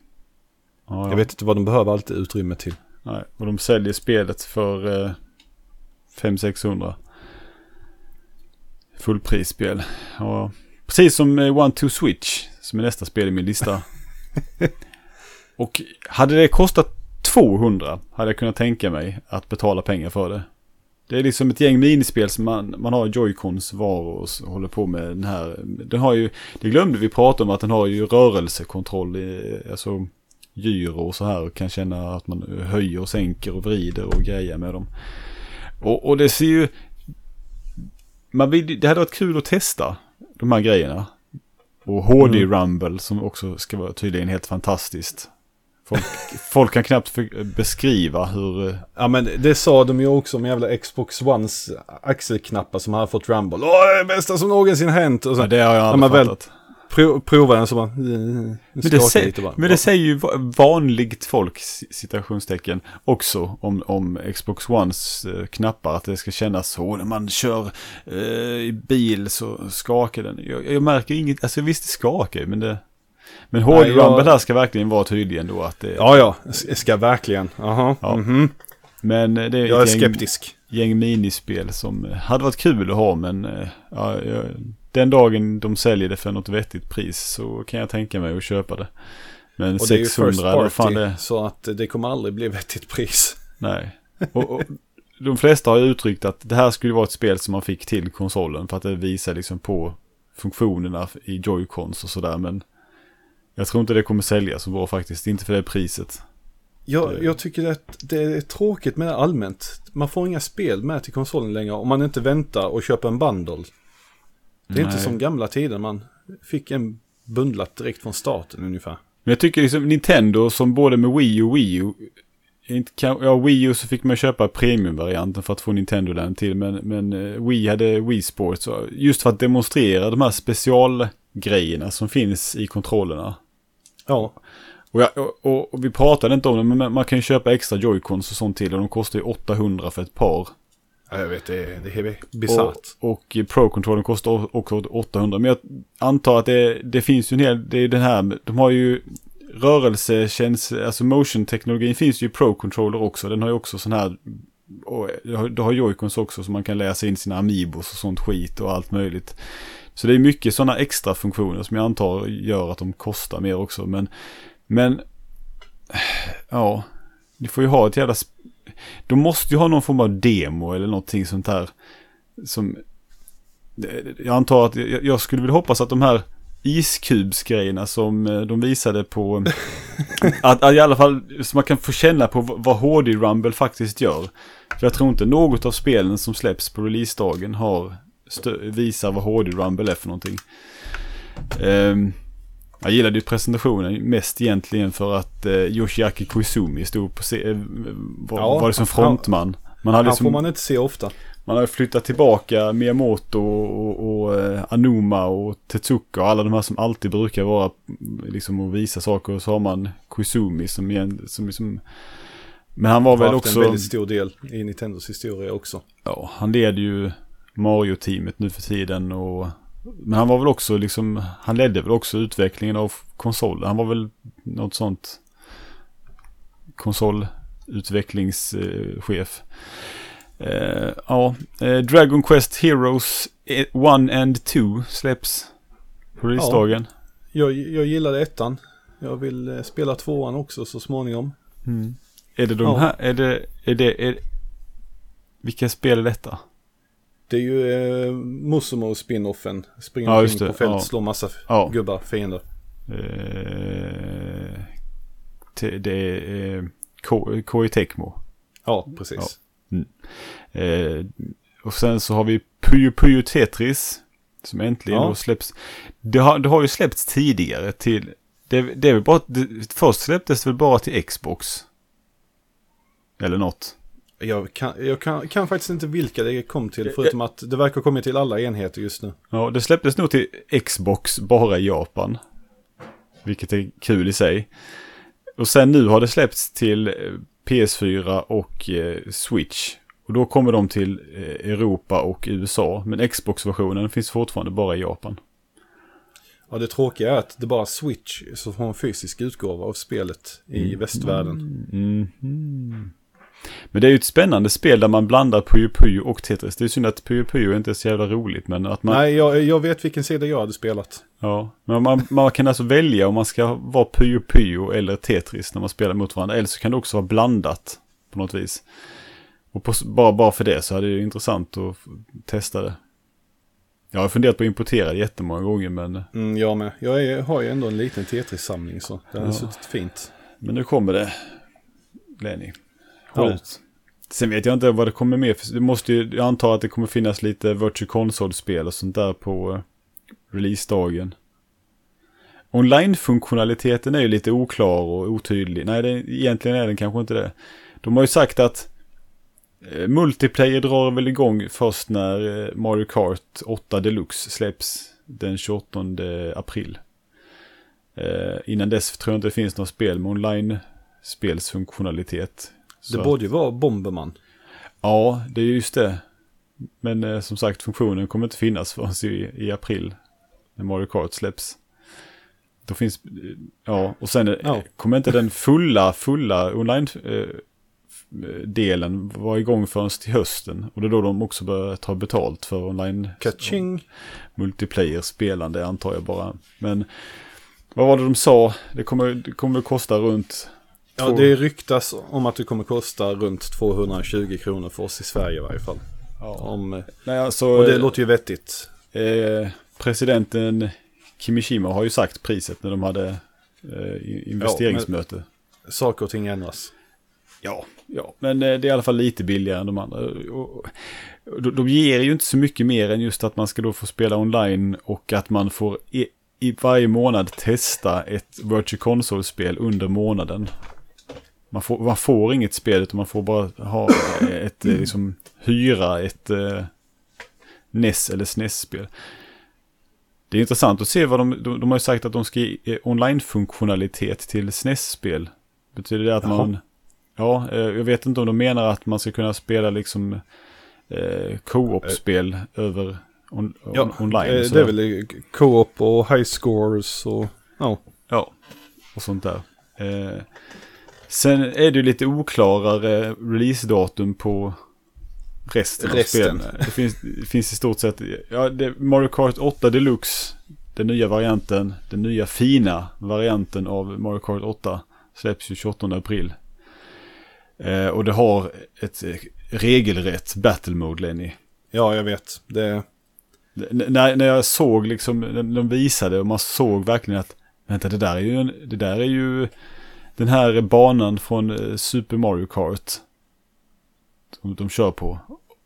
Ja, Jag vet inte vad de behöver allt utrymme till. Nej, och de säljer spelet för eh, 500-600. Fullprisspel. Ja, precis som eh, One Two Switch, som är nästa spel i min lista. och hade det kostat 200 hade jag kunnat tänka mig att betala pengar för det. Det är liksom ett gäng minispel som man, man har joycons var och håller på med den här. Den har ju, det glömde vi prata om att den har ju rörelsekontroll, i, alltså gyro och så här och kan känna att man höjer och sänker och vrider och grejer med dem. Och, och det ser ju... Man vill, det hade varit kul att testa de här grejerna. Och HD Mm. Rumble som också ska vara tydligen helt fantastiskt. Folk, folk kan knappt beskriva hur... eh, Ja men det sa de ju också om jävla Xbox Ones axelknappar som hade fått Rumble. Åh, det är det bästa som någonsin hänt. Och så Ja, det har jag aldrig man väl fattat. Pro provar den så bara... Men det, skakar sä, lite bara. men det säger ju va- vanligt folk, citationstecken, också om, om Xbox Ones eh, knappar. Att det ska kännas så när man kör eh, i bil så skakar den. Jag, jag märker inget, alltså visst det skakar men det... Men HD jag- där ska verkligen vara tydlig ändå att det... Ja, ja. Ska verkligen. Jaha. Ja. mhm. Men eh, det är Jag är gäng, skeptisk. gäng minispel som eh, hade varit kul att ha men ja, jag, den dagen de säljer det för något vettigt pris så kan jag tänka mig att köpa det. Men Och det är ju 600 first party, det så att det kommer aldrig bli vettigt pris. Nej. Och, och de flesta har uttryckt att det här skulle vara ett spel som man fick till konsolen för att det visar liksom på funktionerna i Joy-Cons och sådär. Men jag tror inte det kommer sälja så bra faktiskt. Inte för det priset. Jag, jag tycker att det är tråkigt med det allmänt. Man får inga spel med till konsolen längre om man inte väntar och köper en bundle. Det är inte Nej. som gamla tider man fick en bundlat direkt från starten ungefär. Men jag tycker liksom Nintendo som både med Wii och Wii U. Inte, kan- ja, Wii U så fick man köpa premiumvarianten för att få Nintendo den till. Men, men eh, Wii hade Wii Sports. Just för att demonstrera de här specialgrejerna som finns i kontrollerna. Ja, Och, jag, och, och vi pratade inte om det, men man kan ju köpa extra joycons och sånt till. Och de kostar ju 800 för ett par. Ja, jag vet, det är, det är bisarrt. Och, och Pro-kontrollen kostar också 800. Men jag antar att det, det finns ju en hel, det är den här, de har ju rörelsekänsla, alltså motion-teknologin finns ju i Pro-controller också. Den har ju också sån här, och det har- det har joycons också så man kan läsa in sina amiibos och sånt skit och allt möjligt. Så det är mycket sådana extra funktioner som jag antar gör att de kostar mer också. Men, men ja, ni får ju ha ett jävla de måste ju ha någon form av demo eller någonting sånt här. Som, jag antar att jag, jag skulle vilja hoppas att de här iskubsgrejerna som eh, de visade på, att, att, i alla fall så man kan få känna på vad HD Rumble faktiskt gör. För jag tror inte något av spelen som släpps på releasedagen har visar vad HD Rumble är för någonting. Um, jag gillade ju presentationen mest egentligen för att eh, Yoshiaki Koizumi stod på se- eh, var, ja, var det som frontman. Man hade han liksom, får man inte se ofta. Man har flyttat tillbaka Miyamoto och, och, och eh, Anuma och Tetsuka och alla de här som alltid brukar vara liksom och visa saker. Och så har man Koizumi som, igen, som liksom men han var väl också... en väldigt stor del i Nintendos historia också. Ja, han leder ju Mario-teamet nu för tiden och men han var väl också liksom, han ledde väl också utvecklingen av konsoler. Han var väl något sånt konsolutvecklingschef. Eh, ja, eh, Dragon Quest Heroes 1 and 2 släpps på releasedagen. Ja, jag, jag gillade ettan. Jag vill eh, spela tvåan också så småningom. Mm. Är det de ja. här, är det, är det, är, vilka spel är detta? Det är ju eh, Musumo spinoffen. Springer ja, omkring på fält, ja. slår massa ja. gubbar, fiender. Eh, det är eh, Koei Tecmo. Ja, precis. Ja. Mm. Eh, och sen så har vi Puyo Puyo Tetris. Som äntligen ja. då släpps. Det har, det har ju släppts tidigare till... Det, det är väl bara... Det, först släpptes det väl bara till Xbox. Eller något. Jag, kan, jag kan, kan, faktiskt inte vilka det kom till, förutom att det verkar ha kommit till alla enheter just nu. Ja, det släpptes nog till Xbox bara i Japan. Vilket är kul i sig. Och sen nu har det släppts till eh, PS4 och eh, Switch. Och då kommer de till eh, Europa och USA. Men Xbox-versionen finns fortfarande bara i Japan. Ja, det tråkiga är att det bara Switch som har en fysisk utgåva av spelet i mm. västvärlden. Mm. Mm. Men det är ju ett spännande spel där man blandar Puyo Puyo och Tetris. Det är synd att Puyo Puyo inte är så jävla roligt. Men att man... Nej, jag, jag vet vilken sida jag hade spelat. Ja, men man, man kan alltså välja om man ska vara Puyo Puyo eller Tetris när man spelar mot varandra. Eller så kan det också vara blandat på något vis. Och på, bara, bara för det så är det ju intressant att testa det. Jag har funderat på att importera det jättemånga gånger men... Mm, jag med. Jag är, har ju ändå en liten Tetris-samling så det har ja. suttit fint. Men nu kommer det, Lenny. Ja. Sen vet jag inte vad det kommer med. Det måste ju, jag antar att det kommer finnas lite Virtual Console-spel och sånt där på eh, releasedagen. Online-funktionaliteten är ju lite oklar och otydlig. Nej, det, egentligen är den kanske inte det. De har ju sagt att eh, multiplayer drar väl igång först när eh, Mario Kart 8 Deluxe släpps den 28 april. Eh, innan dess tror jag inte det finns något spel med online-spelsfunktionalitet. Det borde ju vara Bomberman. Ja, det är just det. Men eh, som sagt, funktionen kommer inte finnas förrän i, i april. När Mario Kart släpps. Då finns, ja, och sen ja. kommer inte den fulla, fulla online-delen eh, vara igång förrän till hösten. Och det är då de också börjar ta betalt för online Kaching. multiplayer-spelande antar jag bara. Men vad var det de sa? Det kommer, det kommer kosta runt Ja, det ryktas om att det kommer kosta runt 220 kronor för oss i Sverige i varje fall. Ja. Om, Nej, alltså, och det låter ju vettigt. Eh, presidenten Kimishima har ju sagt priset när de hade eh, investeringsmöte. Ja, saker och ting ändras. Ja, ja, men eh, det är i alla fall lite billigare än de andra. De ger ju inte så mycket mer än just att man ska då få spela online och att man får i, i varje månad testa ett Virtual Console-spel under månaden. Man får, man får inget spel utan man får bara ha ett, eh, liksom, hyra ett eh, NES eller SNES-spel. Det är intressant att se vad de, de, de har ju sagt att de ska ge online-funktionalitet till SNES-spel. Betyder det att Jaha. man, ja, eh, jag vet inte om de menar att man ska kunna spela liksom eh, co-op-spel eh. över on, on, ja, online. Eh, det är väl co-op och high scores och ja. Ja, och sånt där. Eh, Sen är det lite oklarare releasedatum på resten, resten. av spelen. Det finns, det finns i stort sett, ja, det, Mario Kart 8 Deluxe, den nya varianten, den nya fina varianten av Mario Kart 8 släpps ju 28 april. Eh, och det har ett eh, regelrätt battle mode, Lenny. Ja, jag vet. Det... N- när, när jag såg liksom, när de visade och man såg verkligen att vänta det där är ju, en, det där är ju den här banan från eh, Super Mario Kart. Som de kör på.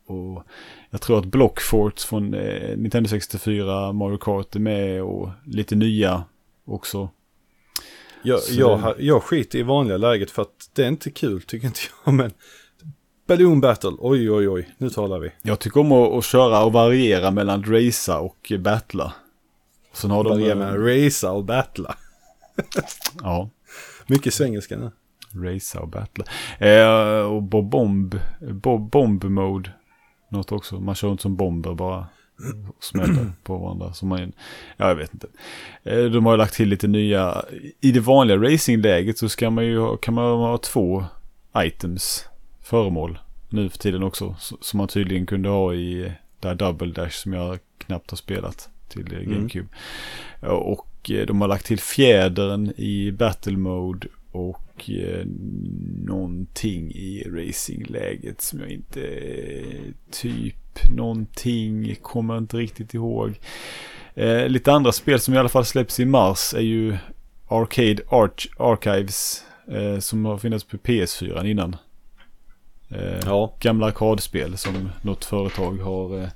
Och jag tror att Blockfort från eh, Nintendo 64, Mario Kart är med och lite nya också. Jag, Så- jag, jag skiter i vanliga läget för att det är inte kul, tycker inte jag. Men Balloon Battle, oj oj oj, nu talar vi. Jag tycker om att, att köra och variera mellan racea och battla. Sen har de... Börja eh, med racea och battla. Ja. Mycket svengelska nu. Racea och battla. Eh, och Bob Bomb, Bob Bomb Mode. Något också. Man kör inte som bomber bara. Och smäller på varandra. Som man, ja, jag vet inte. Eh, de har ju lagt till lite nya. I det vanliga racingläget så ska man ju ha, kan man ha två items. Föremål. Nu för tiden också. Som man tydligen kunde ha i där Double Dash som jag knappt har spelat till Mm. GameCube. Och eh, de har lagt till fjädern i Battle Mode och eh, någonting i racingläget som jag inte eh, typ någonting kommer inte riktigt ihåg. Eh, lite andra spel som i alla fall släpps i mars är ju Arcade Arch Archives eh, som har funnits på PS4 innan. Eh, Ja, Gamla arkadspel som något företag har eh,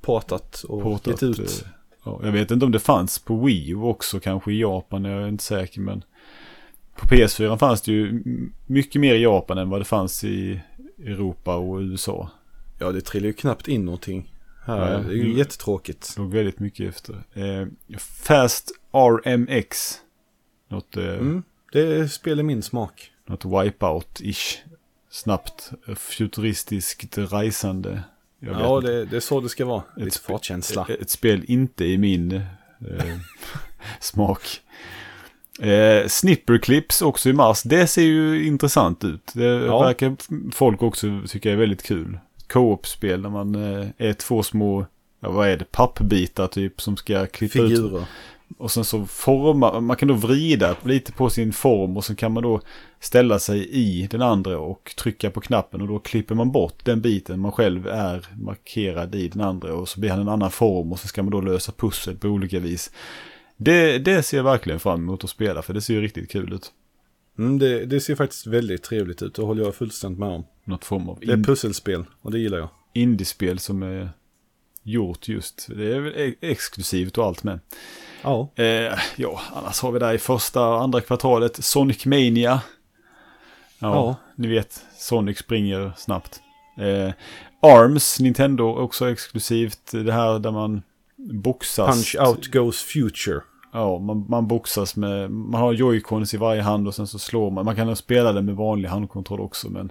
portat och portat. gett ut. Eh, Ja, jag vet inte om det fanns på Wii U också kanske i Japan, jag är inte säker men på PS4 fanns det ju mycket mer i Japan än vad det fanns i Europa och USA. Ja, det trillar ju knappt in någonting. Här, Ja, det är ju mm. jättetråkigt. Låg väldigt mycket efter. Eh, Fast RMX. Något, eh, Mm, det spelar min smak. något wipeout-ish. Snabbt, eh, futuristiskt resande. Ja, det, det är så det ska vara. Lite Ett- fartkänsla. Ett spel inte i min eh, smak. Eh, Snipperclips också i mars. Det ser ju intressant ut. Det Ja. verkar folk också tycka är väldigt kul. Co-op-spel när man eh, är två små, ja, vad är det, pappbitar typ som ska klippa ut. Och sen så formar, man kan då vrida lite på sin form och så kan man då ställa sig i den andra och trycka på knappen och då klipper man bort den biten man själv är markerad i den andra och så blir han en annan form och så ska man då lösa pussel på olika vis. Det, det ser jag verkligen fram emot att spela för det ser ju riktigt kul ut. Mm, det, det ser faktiskt väldigt trevligt ut. Det håller jag fullständigt med om. Något form av Det är pusselspel och det gillar jag. indiespel som är gjort just. Det är väl e- exklusivt och allt med. Ja. Eh, ja, annars har vi där i första och andra kvartalet Sonic Mania. Ja, Ja. ni vet, Sonic springer snabbt. Eh, Arms, Nintendo, också exklusivt. Det här där man boxas. Punch out goes future. Ja, man, man boxas med, man har joycons i varje hand och sen så slår man. Man kan spela det med vanlig handkontroll också, men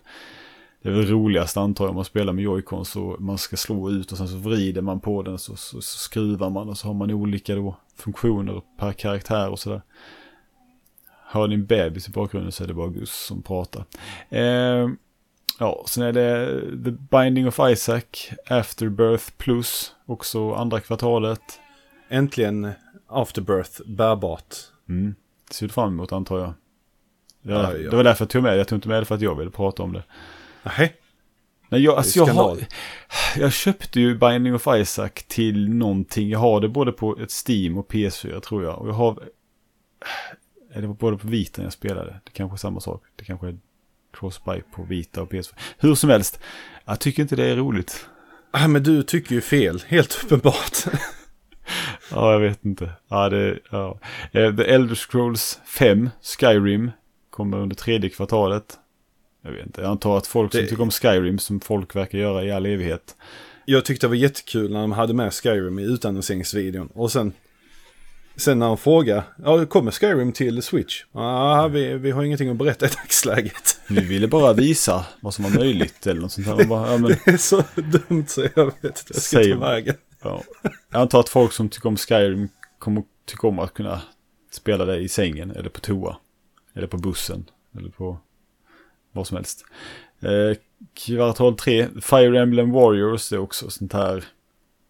det är väl roligast antar jag om man spelar med joycons och man ska slå ut och sen så vrider man på den så, så, så skruvar man och så har man olika då funktioner per karaktär och sådär. Hör ni en bebis i bakgrunden så är det bara Gus som pratar. Eh, ja, sen är det The Binding of Isaac, Afterbirth Plus, också andra kvartalet. Äntligen Afterbirth bärbart. Mm. Det ser du fram emot antar jag. Det var, Ja, ja. det var därför jag tog med det. Jag tog inte med det för att jag ville prata om det. Nej, Nej, jag, alltså jag, har, jag köpte ju Binding of Isaac till någonting. Jag har det både på ett Steam och PS4 tror jag. Och jag har... Är det både på Vita jag spelade? Det kanske är samma sak. Det kanske är Crossbuy på Vita och PS4. Hur som helst. Jag tycker inte det är roligt. Ah, men du tycker ju fel, helt uppenbart. Ja, jag vet inte. Ja, det... Ja. Eh, The Elder Scrolls 5, Skyrim, kommer under tredje kvartalet. Jag vet inte. Jag antar att folk som Det- tycker om Skyrim, som folk verkar göra i all evighet. Jag tyckte det var jättekul när de hade med Skyrim i utannonseringsvideon. Och sen, sen när de frågade, ja kommer Skyrim till Switch? Ja, vi, vi har ingenting att berätta i dagsläget. Vi ville bara visa vad som var möjligt eller något sånt här. Bara, ja, men, Det är så dumt så jag vet inte jag ska ta vägen. ja. Jag antar att folk som tycker om Skyrim kommer tycka om att kunna spela det i sängen eller på toa. Eller på bussen. Eller på vad som helst. Eh, kvartal 3, Fire Emblem Warriors är också sånt här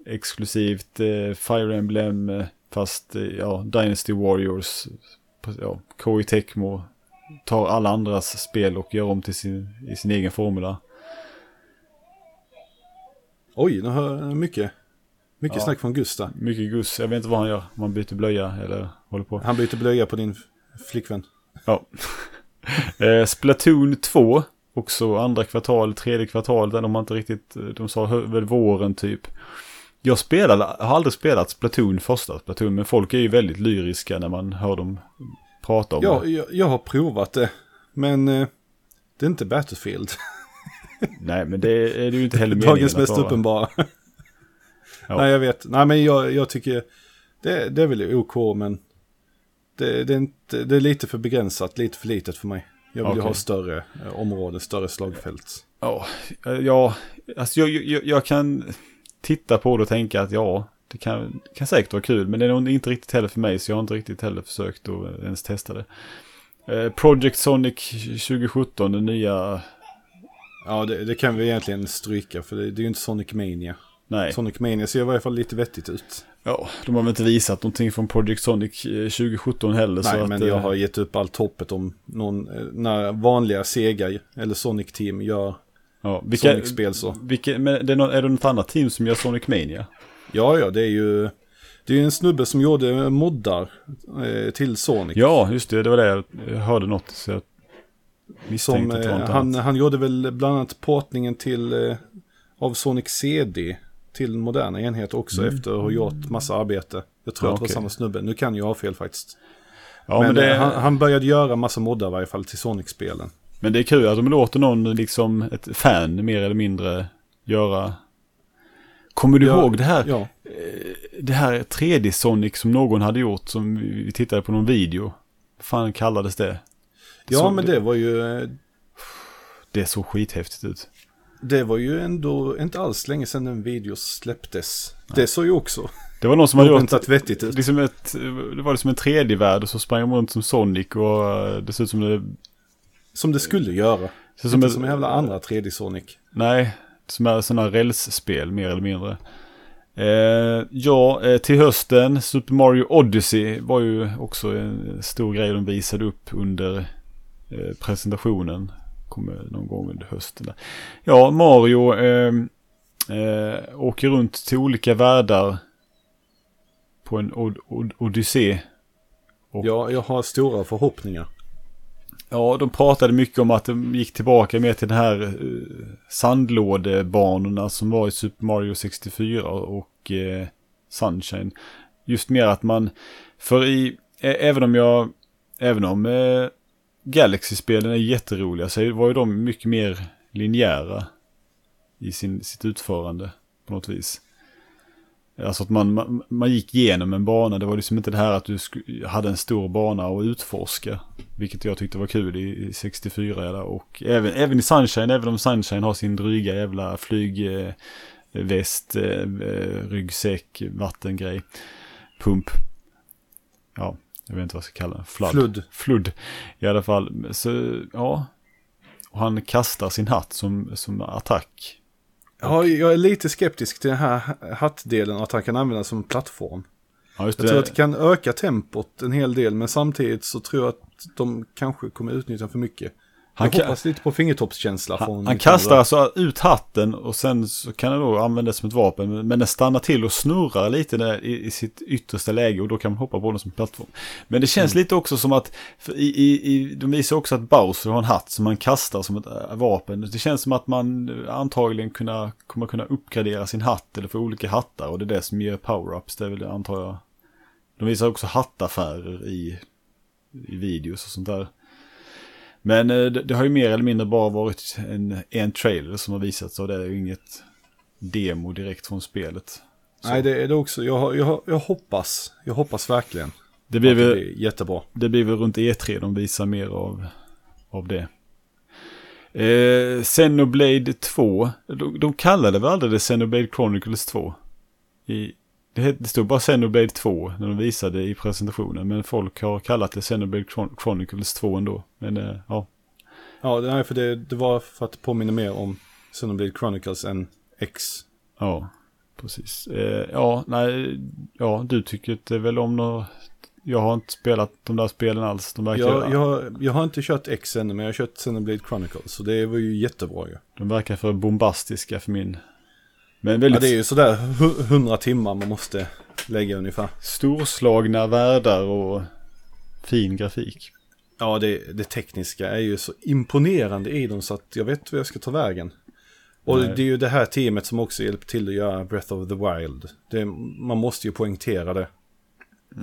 exklusivt eh, Fire Emblem eh, fast eh, ja, Dynasty Warriors. Ja, Koei Tecmo tar alla andras spel och gör om till sin, i sin egen formula. Oj, nu hör mycket, mycket Ja. snack från Gustav. Mycket Gus, jag vet inte vad han gör. Om han byter blöja eller håller på. Han byter blöja på din flickvän. Ja. eh, Splatoon 2. Också andra kvartal, tredje kvartal. Där de inte riktigt, de sa väl våren typ. Jag spelade, har aldrig spelat Splatoon första Splatoon. Men folk är ju väldigt lyriska när man hör dem prata om Ja, det. jag, jag har provat det. Men eh, det är inte Battlefield. Nej men det är det ju inte heller meningen Dagens mest uppenbara. Ja. Nej, jag vet. Nej, men jag, jag tycker det, det är väl OK, men det, det, är inte, det är lite för begränsat, lite för litet för mig. Jag vill ju Okej. ha större eh, område, större slagfält. Ja, eh, ja alltså jag, jag, jag kan titta på det och tänka att ja, det kan, kan säkert vara kul. Men det är nog inte riktigt heller för mig så jag har inte riktigt heller försökt att ens testa det. Eh, Project Sonic 2017, den nya, Ja, det, det kan vi egentligen stryka, för det, det är ju inte Sonic Mania. nej, Sonic Mania ser i varje fall lite vettigt ut. Ja, de har väl inte visat någonting från Project Sonic eh, 2017 heller. så Nej, att, men eh, jag har gett upp allt hoppet om någon, eh, när vanliga Sega eller Sonic Team gör ja, Sonic-spel så. vilka, men det är, nå- är det något annat team som gör Sonic Mania? Ja, ja, det är ju... Det är en snubbe som gjorde moddar eh, till Sonic. Ja, just det, det var det jag hörde något. Så jag som, att eh, något han, han gjorde väl bland annat portningen till eh, av Sonic CD till moderna enheter också efter att ha gjort massa arbete. Jag tror Ja, att det var okej. samma snubbe. Nu kan jag ha fel faktiskt. Ja, men men, det, eh, han, han började göra massa moddar i varje fall till Sonic-spelen. Men det är kul att de låter någon, liksom ett fan mer eller mindre, göra... Kommer du Ja, ihåg det här, Ja, eh, det här 3D Sonic som någon hade gjort som vi tittade på någon video? Vad fan kallades det? ja så- men det var ju... eh, Det såg skithäftigt ut. Det var ju ändå inte alls länge sedan den video släpptes. Det såg ju också Det var någon som hade gjort vettigt ut. liksom ett, det var liksom en 3D-värld och så sprang de runt som Sonic och eh, det ser ut som det... Som det skulle göra. Ser Som, inte ett, som en jävla andra 3D Sonic. Nej, som är sådana rälsspel mer eller mindre. Eh, ja, eh, till hösten, Super Mario Odyssey var ju också en stor grej de visade upp under eh, presentationen. Kommer någon gång under hösten. Där. Ja, Mario eh, eh, åker runt till olika världar på en od- od- odyssé. Och- Ja, jag har stora förhoppningar. Ja, de pratade mycket om att de gick tillbaka mer till den här uh, sandlådebanorna som var i Super Mario 64 och eh, Sunshine. Just mer att man, för i, även om jag, även om eh, Galaxy-spelen är jätteroliga så var ju de mycket mer linjära i sin, sitt utförande på något vis. Alltså att man, man, man gick igenom en bana, det var liksom inte det här att du sku, hade en stor bana att utforska. Vilket jag tyckte var kul i, i 64 eller, och även, även i Sunshine, även om Sunshine har sin dryga jävla flygväst, eh, eh, eh, ryggsäck, vattengrej, pump. Ja, jag vet inte vad jag ska kalla det. Flood. Flood. Flood. I alla fall, så ja. Och han kastar sin hatt som, som attack. Ja, jag är lite skeptisk till den här hattdelen att han kan användas som plattform. Ja, Jag tror att det kan öka tempot en hel del, men samtidigt så tror jag att de kanske kommer utnyttja för mycket. Han jag hoppas lite på fingertoppskänsla från Han, han Nintendo. kastar alltså ut hatten och sen så kan den då användas som ett vapen. Men- den stannar till och snurrar lite där i, i sitt yttersta läge och då kan man hoppa på den som plattform. Men det känns lite också som att, i, i, i, de visar också att Bowser har en hatt som man kastar som ett äh, vapen. Det känns som att man äh, antagligen kunna, kommer kunna uppgradera sin hatt eller få olika hattar och det är det som ger power-ups. Det är väl det antar jag. De visar också hattaffärer i, i videos och sånt där. Men eh, det, det har ju mer eller mindre bara varit en, en trailer som har visats och det är ju inget demo direkt från spelet. Så Nej, det är det också. Jag, jag, jag hoppas. Jag hoppas verkligen. det, blir att det väl, blir jättebra. det blir väl runt E3 de visar mer av, av det. Eh, Xenoblade 2, de, de kallade väl aldrig det Xenoblade Chronicles 2? I, det, det stod bara Xenoblade 2 när de visade i presentationen, men folk har kallat det Xenoblade Chron- Chronicles 2 ändå. Men eh, ja, Ja, det, nej, för det, det var för att påminna mer om Xenoblade Chronicles än X. Ja, precis. Eh, ja, nej, ja, du tycker inte väl om några Jag har inte spelat de där spelen alls. De verkar, Jag, jag, jag har inte kört X ännu, men jag har kört Xenoblade Chronicles. Så det var ju jättebra ju. de verkar för bombastiska för min... Men Ja, väldigt det är ju sådär hu- 100 timmar man måste lägga ungefär. storslagna världar och fin grafik. Ja, det, det tekniska är ju så imponerande i dem så att jag vet vad jag ska ta vägen. Och Nej. det är ju det här teamet som också hjälper till att göra Breath of the Wild. Det, man måste ju poängtera det.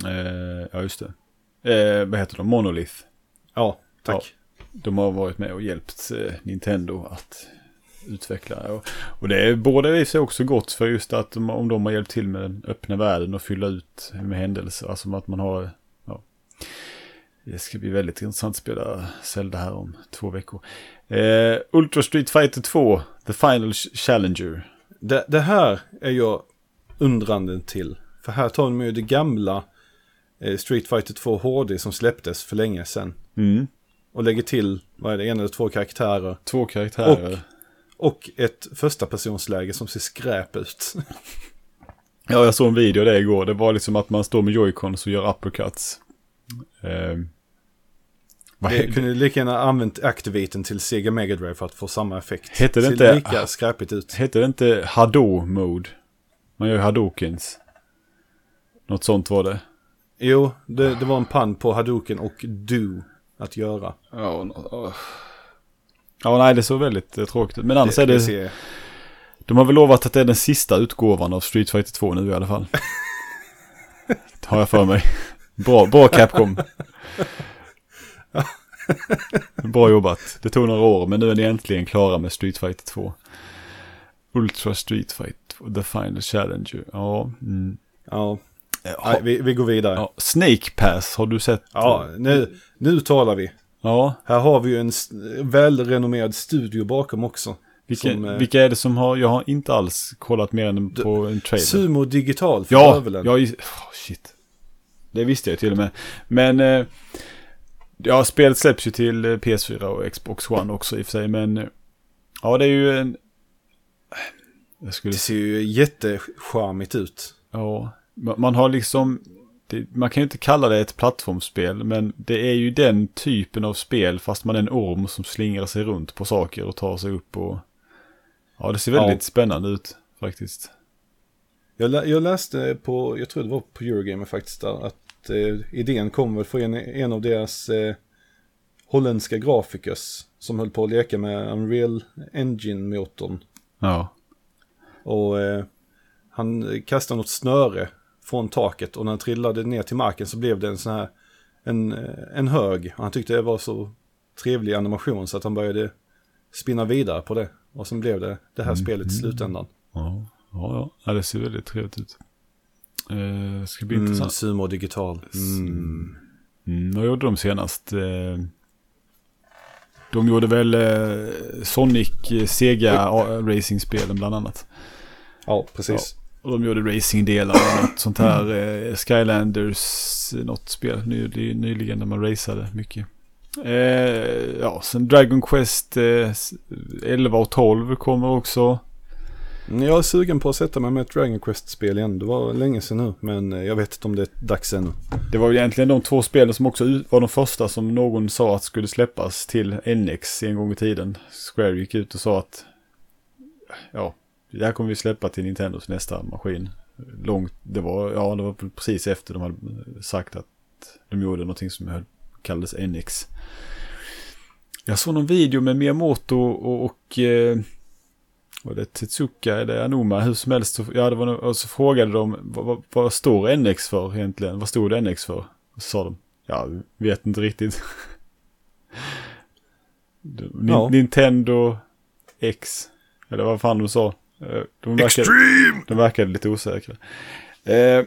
Eh, ja, just det. Eh, vad heter de? Monolith. Ja, tack. De har varit med och hjälpt eh, Nintendo att utveckla. Och, och det är båda i sig också gott för just att om de har hjälpt till med den öppna världen och fylla ut med händelser. Alltså att man har, ja. Det ska bli väldigt intressant att spela Zelda här om två veckor. Eh, Ultra Street Fighter 2, The Final Challenger. Det, det här är jag undrande till. För här tar de ju det gamla eh, Street Fighter 2 HD som släpptes för länge sedan. Mm. Och lägger till, vad är det, en eller två karaktärer. Två karaktärer. Och ett första personsläge som ser skräp ut. Ja, jag såg en video där igår. Det var liksom att man står med joycons och gör uppercuts. Eh, vad Det kunde lika gärna använt Activaten till Sega Mega Drive för att få samma effekt. Hette det ser inte- lika skräpigt ut. Hette det inte Hado-mode? Man gör ju Hadokens. Något sånt var det. Jo, det, det var en pann på Hadouken och Do att göra. Ja, no, ja nej det såg väldigt eh, tråkigt ut. Men annars är det, ser- de har väl lovat att det är den sista utgåvan av Street Fighter 2 nu i alla fall. Har jag för mig. Bra, bra Capcom. Bra jobbat. Det tog några år men nu är ni äntligen klara med Street Fighter 2. Ultra Street Fighter 2, The Final Challenger. Ja. Mm. Ja, Ja, nej, vi, vi går vidare. Ja, ja. Snake Pass, har du sett? nu, nu talar vi. Ja. Här har vi ju en välrenommerad studio bakom också. Vilka, Som, eh, vilka är det som har, jag har inte alls kollat mer än på en trailer. Sumo Digital för ja, bövelen. ja, oh, shit. Det visste jag till och med. Men, eh, ja, spelet släpps ju till eh, PS4 och Xbox One också i och för sig. Men, ja, det är ju en... Skulle Det ser ju jättecharmigt ut. Ja, ma- man har liksom, det, man kan ju inte kalla det ett plattformsspel, men det är ju den typen av spel fast man är en orm som slingrar sig runt på saker och tar sig upp och... Ja, det ser väldigt Ja. spännande ut faktiskt. Jag, lä- jag läste på, jag tror det var på Eurogamer faktiskt, där, att eh, idén kom väl från en, en av deras eh, holländska grafikers som höll på att leka med Unreal Engine-motorn. Ja, Och eh, han kastade något snöre från taket och när han trillade ner till marken så blev det en sån här, en, en hög. Han tyckte det var så trevlig animation så att han började spinna vidare på det. Och sen blev det det här spelet i slutändan. ja, ja, ja. det ser väldigt trevligt ut. Eh, ska bli Mm, intressant. sumo digital. Mm. Mm, vad gjorde de senast? Eh, de gjorde väl eh, Sonic, eh, Sega Racing-spelen bland annat. Ja, precis. Och de gjorde racingdelar och något sånt här. Eh, Skylanders, eh, något spel ny, nyligen när man raceade mycket. Eh, ja, sen Dragon Quest eh, 11 och 12 kommer också. Jag är sugen på att sätta mig med ett Dragon Quest-spel igen. Det var länge sedan nu, men eh, jag vet inte om det är dags ännu. Det var egentligen de två spelen som också var de första som någon sa att skulle släppas till NX en gång i tiden. Square gick ut och sa att ja, det här kommer vi släppa till Nintendos nästa maskin. Långt, det var, ja, det var precis efter de hade sagt att de gjorde någonting som höll- kallades NX. Jag såg någon video med Miyamoto och, och eh, var det Tetsuka eller Anoma, hur som helst. Så, ja, det var, och så frågade de vad, vad, vad står NX för egentligen? Vad stod NX för? Och så sa de, ja, vet inte riktigt. Ja. Nintendo X, eller vad fan de sa. Eh, De verkade, de verkade lite osäkra. Eh,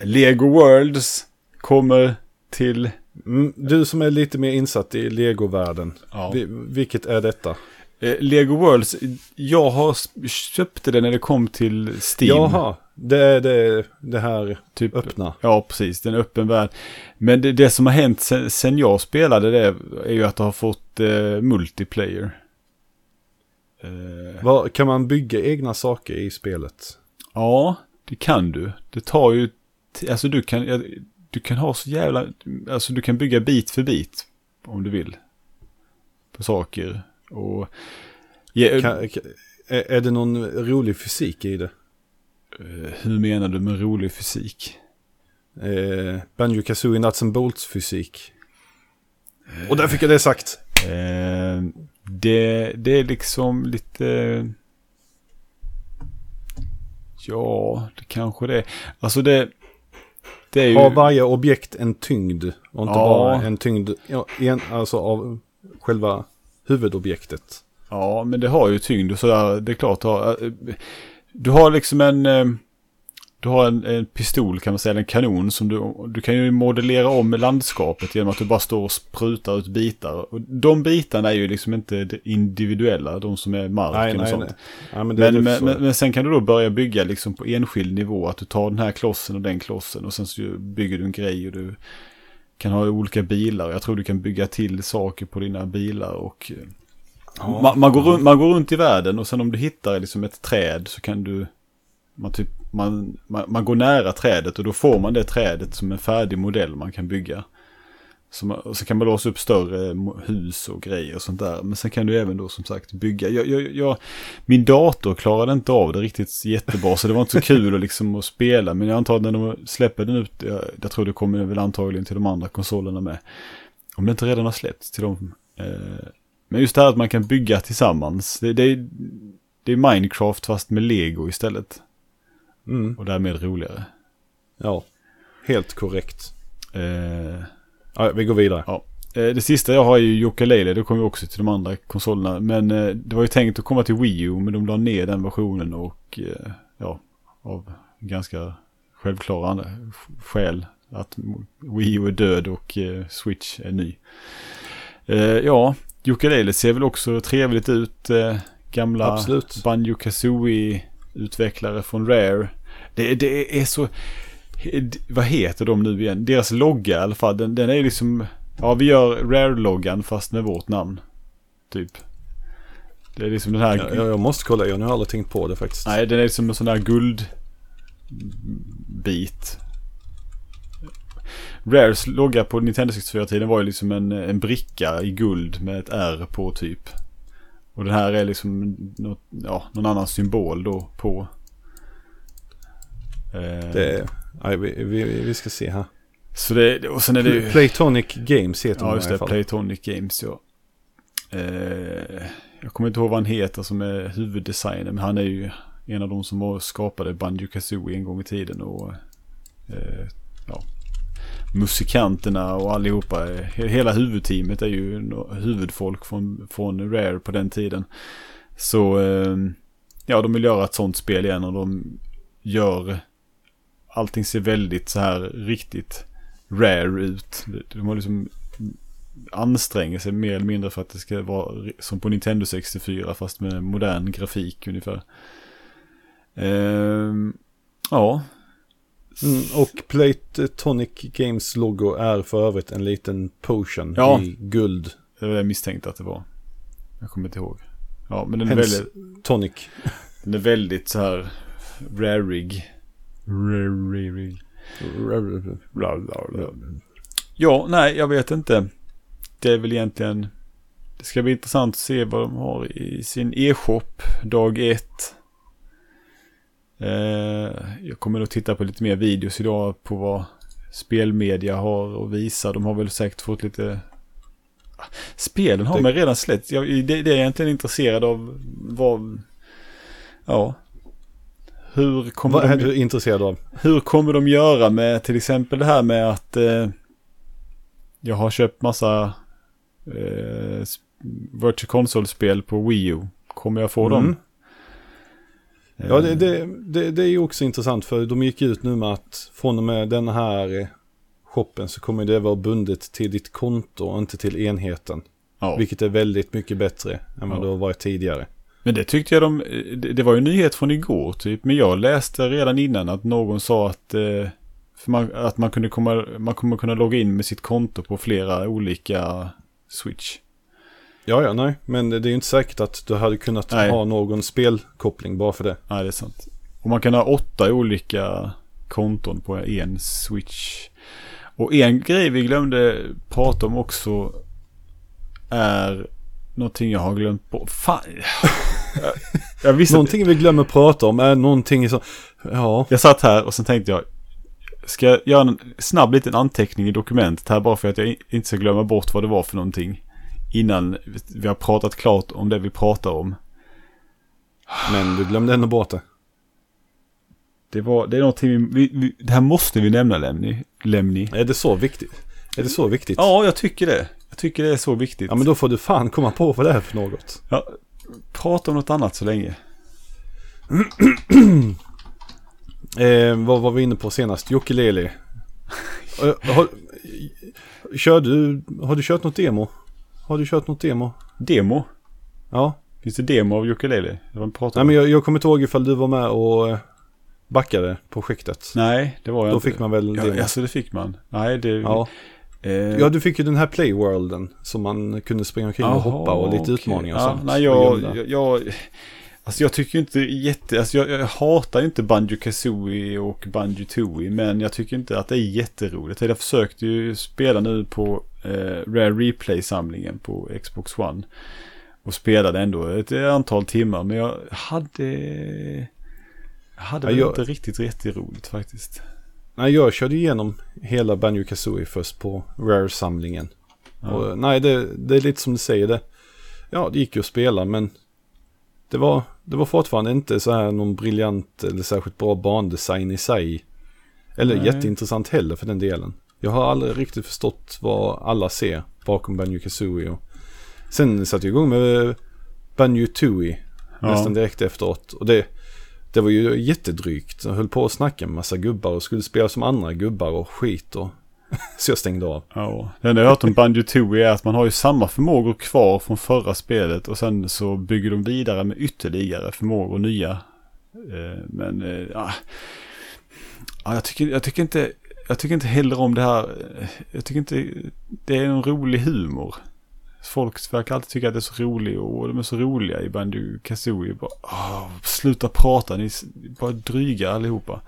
Lego Worlds kommer till... Mm, Du som är lite mer insatt i Lego-världen. Ja. Vi, vilket är detta? Eh, Lego Worlds, jag har köpte det när det kom till Steam. Jaha, det är det, det här typ, öppna. Ja, precis. Det är en öppen värld. Men det, det som har hänt sen, sen jag spelade det är ju att det har fått eh, multiplayer. Eh, Vad, kan man bygga egna saker i spelet? ja, det kan du. Det tar ju... Alltså du kan... du kan ha så jävla, alltså du kan bygga bit för bit om du vill. På saker. Och... Ja, Kan, kan, är, är det någon rolig fysik i det? eh, hur menar du med rolig fysik? Eh, Banjo Kazooie Nuts and Bolts fysik. Och där fick jag det sagt. Eh, det, det är liksom lite... Ja, det kanske det är. Alltså det... Det är ju... Har varje objekt en tyngd och inte Ja. bara en tyngd ja, en, alltså av själva huvudobjektet. Ja, men det har ju tyngd och sådär. Det är klart. Du har, eh, du har liksom en... Du har en, en pistol kan man säga, en kanon som du... Du kan ju modellera om landskapet genom att du bara står och sprutar ut bitar. Och de bitarna är ju liksom inte individuella, de som är marken Nej, och nej, sånt. nej. Ja, men Men, men, men, men sen kan du då börja bygga liksom på enskild nivå. Att du tar den här klossen och den klossen. Och sen så bygger du en grej och du kan ha olika bilar. Jag tror du kan bygga till saker på dina bilar. Och eh, Ja. man, man, går runt, man går runt i världen och sen om du hittar liksom ett träd så kan du... Man, typ, man, man, man går nära trädet och då får man det trädet som en färdig modell man kan bygga. Så, man, och så kan man låsa upp större hus och grejer och sånt där. Men sen kan du även då som sagt bygga. Jag, jag, jag, min dator klarade inte av det riktigt jättebra så det var inte så kul att, liksom, att spela. Men jag antar att när de släpper den ut, jag, jag tror det kommer väl antagligen till de andra konsolerna med. Om det inte redan har släppts till dem. Eh, men just det här att man kan bygga tillsammans. Det, det, det är Minecraft fast med Lego istället. Mm, Och därmed roligare. ja, helt korrekt. Eh, Ja, vi går vidare. Ja. Eh, Det sista jag har är ju Yooka-Laylee, det kommer ju också till de andra konsolerna. Men eh, det var ju tänkt att komma till Wii U, men de la ner den versionen och eh, ja, av ganska självklara skäl. Att Wii U är död och eh, Switch är ny. Eh, Ja, Yooka-Laylee ser väl också trevligt ut. Gamla Absolut. Utvecklare från Rare. Det, det är så... Vad heter de nu igen? Deras logga i alla fall. Den, den är liksom... Ja, vi gör Rare-loggan fast med vårt namn. Typ. Det är liksom den här... Ja, jag måste kolla, jag har aldrig tänkt på det faktiskt. Nej, den är som en sån där guldbit. Rares logga på Nintendo 64-tiden var ju liksom en, en bricka i guld med ett R på typ. Och den här är liksom något, ja, någon annan symbol då på. Eh, Det är, nej, vi, vi, vi ska se här. Så det, och sen är det ju... Playtonic Games heter Ja, de i just alla det. fall. Playtonic Games, ja. Eh, jag kommer inte ihåg vad han heter som är huvuddesigner, men han är ju en av de som skapade Banjo Kazooie en gång i tiden. Och eh, ja, musikanterna och allihopa, hela huvudteamet är ju huvudfolk från, från Rare på den tiden. Så ehm, ja, de vill göra ett sånt spel igen och de gör allting ser väldigt så här riktigt rare ut. De har liksom anstränger sig mer eller mindre för att det ska vara som på Nintendo 64 fast med modern grafik ungefär. Ehm, ja, Mm, och Playtonic Games logo är för övrigt en liten potion Ja. i guld. det var det jag misstänkte att det var. Jag kommer inte ihåg. Ja, men den är, Hence väldigt, tonic. den är väldigt så här rarig. Rarig. Ja, nej, jag vet inte. Det är väl egentligen... Det ska bli intressant att se vad de har i sin e-shop dag ett. Eh, jag kommer nog titta på lite mer videos idag på vad spelmedia har att visa. De har väl säkert fått lite... Spelen har Det- man redan släppt. Jag, det, det är jag egentligen intresserad av. Vad... Ja. Hur kommer Vad de... är du intresserad av? Hur kommer de göra med till exempel det här med att eh, jag har köpt massa eh, Virtual Console-spel på Wii U. Kommer jag få Mm. dem? Ja, det, Eh, det, det, det är ju också intressant för de gick ut nu med att från och med den här shoppen så kommer det vara bundet till ditt konto och inte till enheten. ja. Vilket är väldigt mycket bättre än vad Ja. det har varit tidigare. Men det tyckte jag de, det, var ju en nyhet från igår typ. Men jag läste redan innan att någon sa att, eh, man, att man, kunde komma, man kommer kunna logga in med sitt konto på flera olika Switch. Ja, ja, nej. Men det är ju inte säkert att du hade kunnat Nej. ha någon spelkoppling bara för det. Nej, det är sant. Och man kan ha åtta olika konton på en Switch. Och en grej vi glömde prata om också är någonting jag har glömt bort. Fan. Jag, jag visste Någonting vi glömmer prata om är någonting som... Ja. Jag satt här och sen tänkte jag. Ska jag göra en snabb liten anteckning i dokumentet här bara för att jag inte ska glömma bort vad det var för någonting. Innan vi har pratat klart om det vi pratar om. Men du glömde ändå bort det. Det, var, det är någonting vi, vi, Det här måste vi nämna Lemni. Lemni. Är det så viktigt? Är det så viktigt? Ja, jag tycker det. Jag tycker det är så viktigt. Ja men då får du fan komma på vad det är för något. Ja, prata om något annat så länge. Eh, vad var vi inne på senast? Ukulele. Eh, har, kör du, har du kört något demo? Har du kört något demo? Demo. Ja. Finns det demo av ukulele? Pratar Nej men jag, jag kommer inte ihåg ifall du var med och eh, backade projektet. Nej, det var jag Då inte. fick man väl demo? Ja, alltså det fick man. Nej, det... Ja. Eh, ja, du fick ju den här playworlden som man kunde springa omkring och hoppa och lite okej. utmaningar och ja, sånt. Nej, jag, jag, jag, alltså jag tycker inte jätte, alltså jag, jag hatar inte Banjo Kazooie och Banjo Tooie, men jag tycker inte att det är jätteroligt. Jag försökte ju spela nu på eh, Rare Replay-samlingen på Xbox One. Och spelade ändå ett antal timmar, men jag hade, jag hade Ja, väl jag- inte riktigt jätteroligt faktiskt. Nej, jag körde igenom hela Banjo Kazooie först på Rare-samlingen. Ja. Nej, det, det är lite som du säger. Det, ja, det gick ju att spela, men det var, det var fortfarande inte så här någon briljant eller särskilt bra bandesign i sig. Eller Nej. jätteintressant heller för den delen. Jag har aldrig riktigt förstått vad alla ser bakom Banjo Kazooie. Sen satte jag igång med Banjo Tooie Ja. nästan direkt efteråt. Och det, det var ju jättedrygt. Jag höll på att snacka med massa gubbar och skulle spela som andra gubbar och skit. Och så jag stängde av. Ja, det enda jag har hört om Banjo Tooie är att man har ju samma förmågor kvar från förra spelet och sen så bygger de vidare med ytterligare förmågor nya. Eh, Men eh, ja, ja, jag, tycker, jag, tycker inte, jag tycker inte heller om det här. Jag tycker inte det är en rolig humor. Folk verkar alltid tycka att det är så roligt och de är så roliga i Kazooie. Bara, åh, sluta prata, ni är bara dryga allihopa.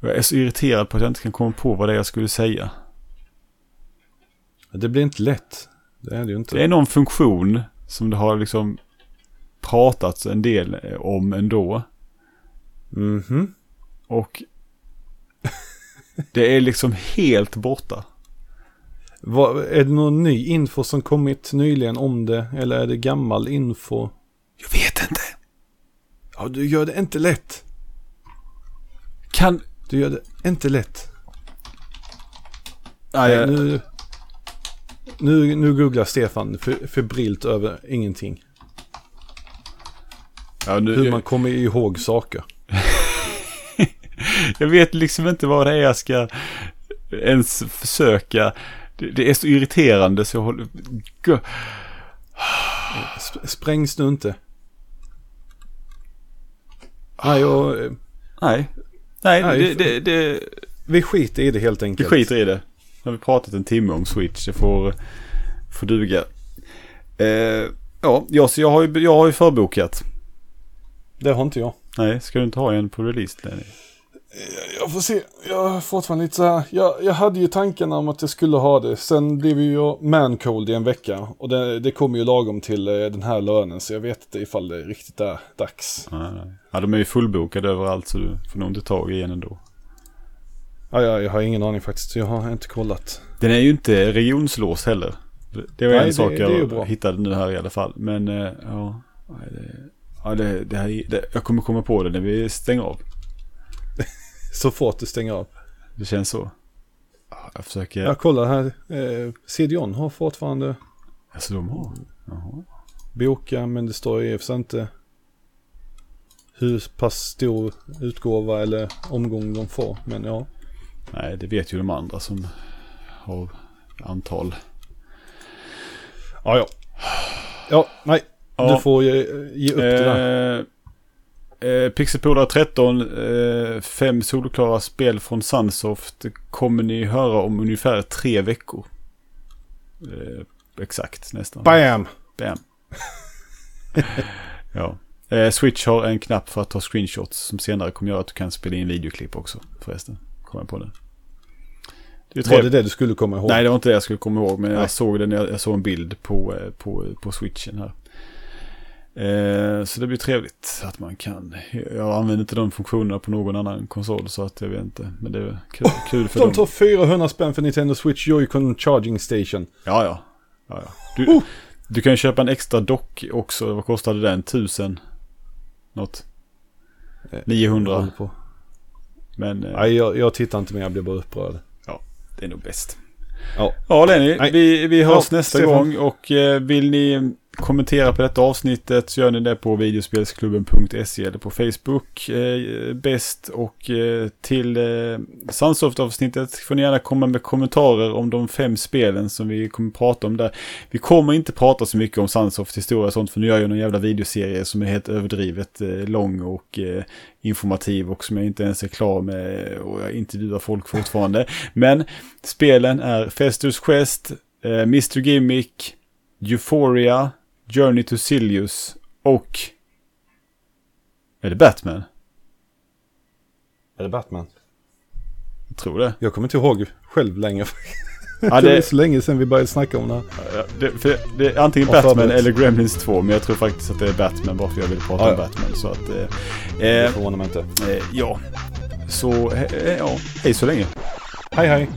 Och jag är så irriterad på att jag inte kan komma på vad det är jag skulle säga. Det blir inte lätt. Det är det ju inte. Det är någon funktion som det har liksom pratats en del om ändå. Mhm. Och det är liksom helt borta. Vad, är det någon ny info som kommit nyligen om det? Eller är det gammal info? Jag vet inte. Ja, du gör det inte lätt. Kan... Du gör det inte lätt. Nej, Nej, nu, nu, nu googlar Stefan fe- febrilt över ingenting. ja, nu, Hur man kommer ihåg saker. Jag vet liksom inte vad det är jag ska ens försöka. Det, det är så irriterande så jag håller... Sp- sprängs nu inte. Nej, och, eh, Nej. Nej, Nej, det, det, det, vi skiter i det helt vi enkelt. skiter i det. Nu har vi pratat en timme om Switch. Det får, får duga. Eh, ja, jag, så jag, har ju, jag har ju förbokat. Det har inte jag. Nej, ska du inte ha en på release Lenny? Jag får se. Jag har fortfarande lite så här. Jag, jag hade ju tanken om att jag skulle ha det. Sen blev ju jag mancold i en vecka. Och det, det kommer ju lagom till eh, den här lönen. Så jag vet inte ifall det riktigt är dags. Nej, nej. Ja, de är ju fullbokade överallt så du får nog inte tag i en ändå. Ja, jag, jag har ingen aning faktiskt. Jag har inte kollat. Den är ju inte regionslås heller. Det- var Nej, en det- sak jag hittade nu här i alla fall. Men eh, ja, nej, det, ja det, det här, det, jag kommer komma på det när vi stänger av. Så fort du stänger av. Det känns så. Ja, Jag försöker... Jag kollar här. Eh, CDON har fortfarande Alltså de har? Jaha. boka. Men det står ju för inte hur pass stor utgåva eller omgång de får. Men ja. Nej, det vet ju de andra som har antal. Ja, ja. Ja, nej. Ja. Du får ge, ge upp det där. Eh, Pixelpolare 13, eh, fem solklara spel från Sunsoft kommer ni höra om ungefär tre veckor. Eh, exakt nästan. Bam! Bam. ja. Eh, Switch har en knapp för att ta screenshots som senare kommer göra att du kan spela in videoklipp också förresten. Kommer jag på nu. Det Var det det du skulle komma ihåg? Nej, det var inte det jag skulle komma ihåg. Men Nej. jag såg det när jag, jag såg en bild på, eh, på, på switchen här. Eh, så det blir trevligt att man kan. Jag använder inte de funktionerna på någon annan konsol så att jag vet inte. Men det är kul, kul för De dem. tar 400 spänn för Nintendo Switch Joy-Con Charging Station. Ja, ja. ja, ja. Du, Oh! du kan ju köpa en extra dock också. Vad kostade den? Tusen? Något? Eh, 900. Håller på. Men eh, Nej, jag, jag tittar inte mer, jag blir bara upprörd. det är nog bäst. Ja. Ja, Lenny. Vi, vi hörs Ja, nästa gång. Och eh, vill ni kommentera på detta avsnittet så gör ni det på videospelsklubben.se eller på Facebook. Eh, bäst och eh, till eh, Sunsoft-avsnittet får ni gärna komma med kommentarer om de fem spelen som vi kommer prata om där. Vi kommer inte prata så mycket om Sunsoft historia och sånt för nu gör jag någon jävla videoserie som är helt överdrivet eh, lång och eh, informativ och som jag inte ens är klar med och jag intervjuar folk fortfarande. Men spelen är Festus Quest, eh, Mr Gimmick, Euphoria, Journey to Silius och... Är det Batman? Är det Batman? Jag tror det. Jag kommer inte ihåg själv längre. Ja, det är det, så länge sedan vi började snacka om det här. ja, det, för det är antingen Ja, Batman eller Gremlins 2, men jag tror faktiskt att det är Batman bara för jag vill prata Ja, om. Batman. Så att... Eh, Det eh, förvånar mig inte. eh, ja. Så, eh, ja, hej så länge. Hej hej!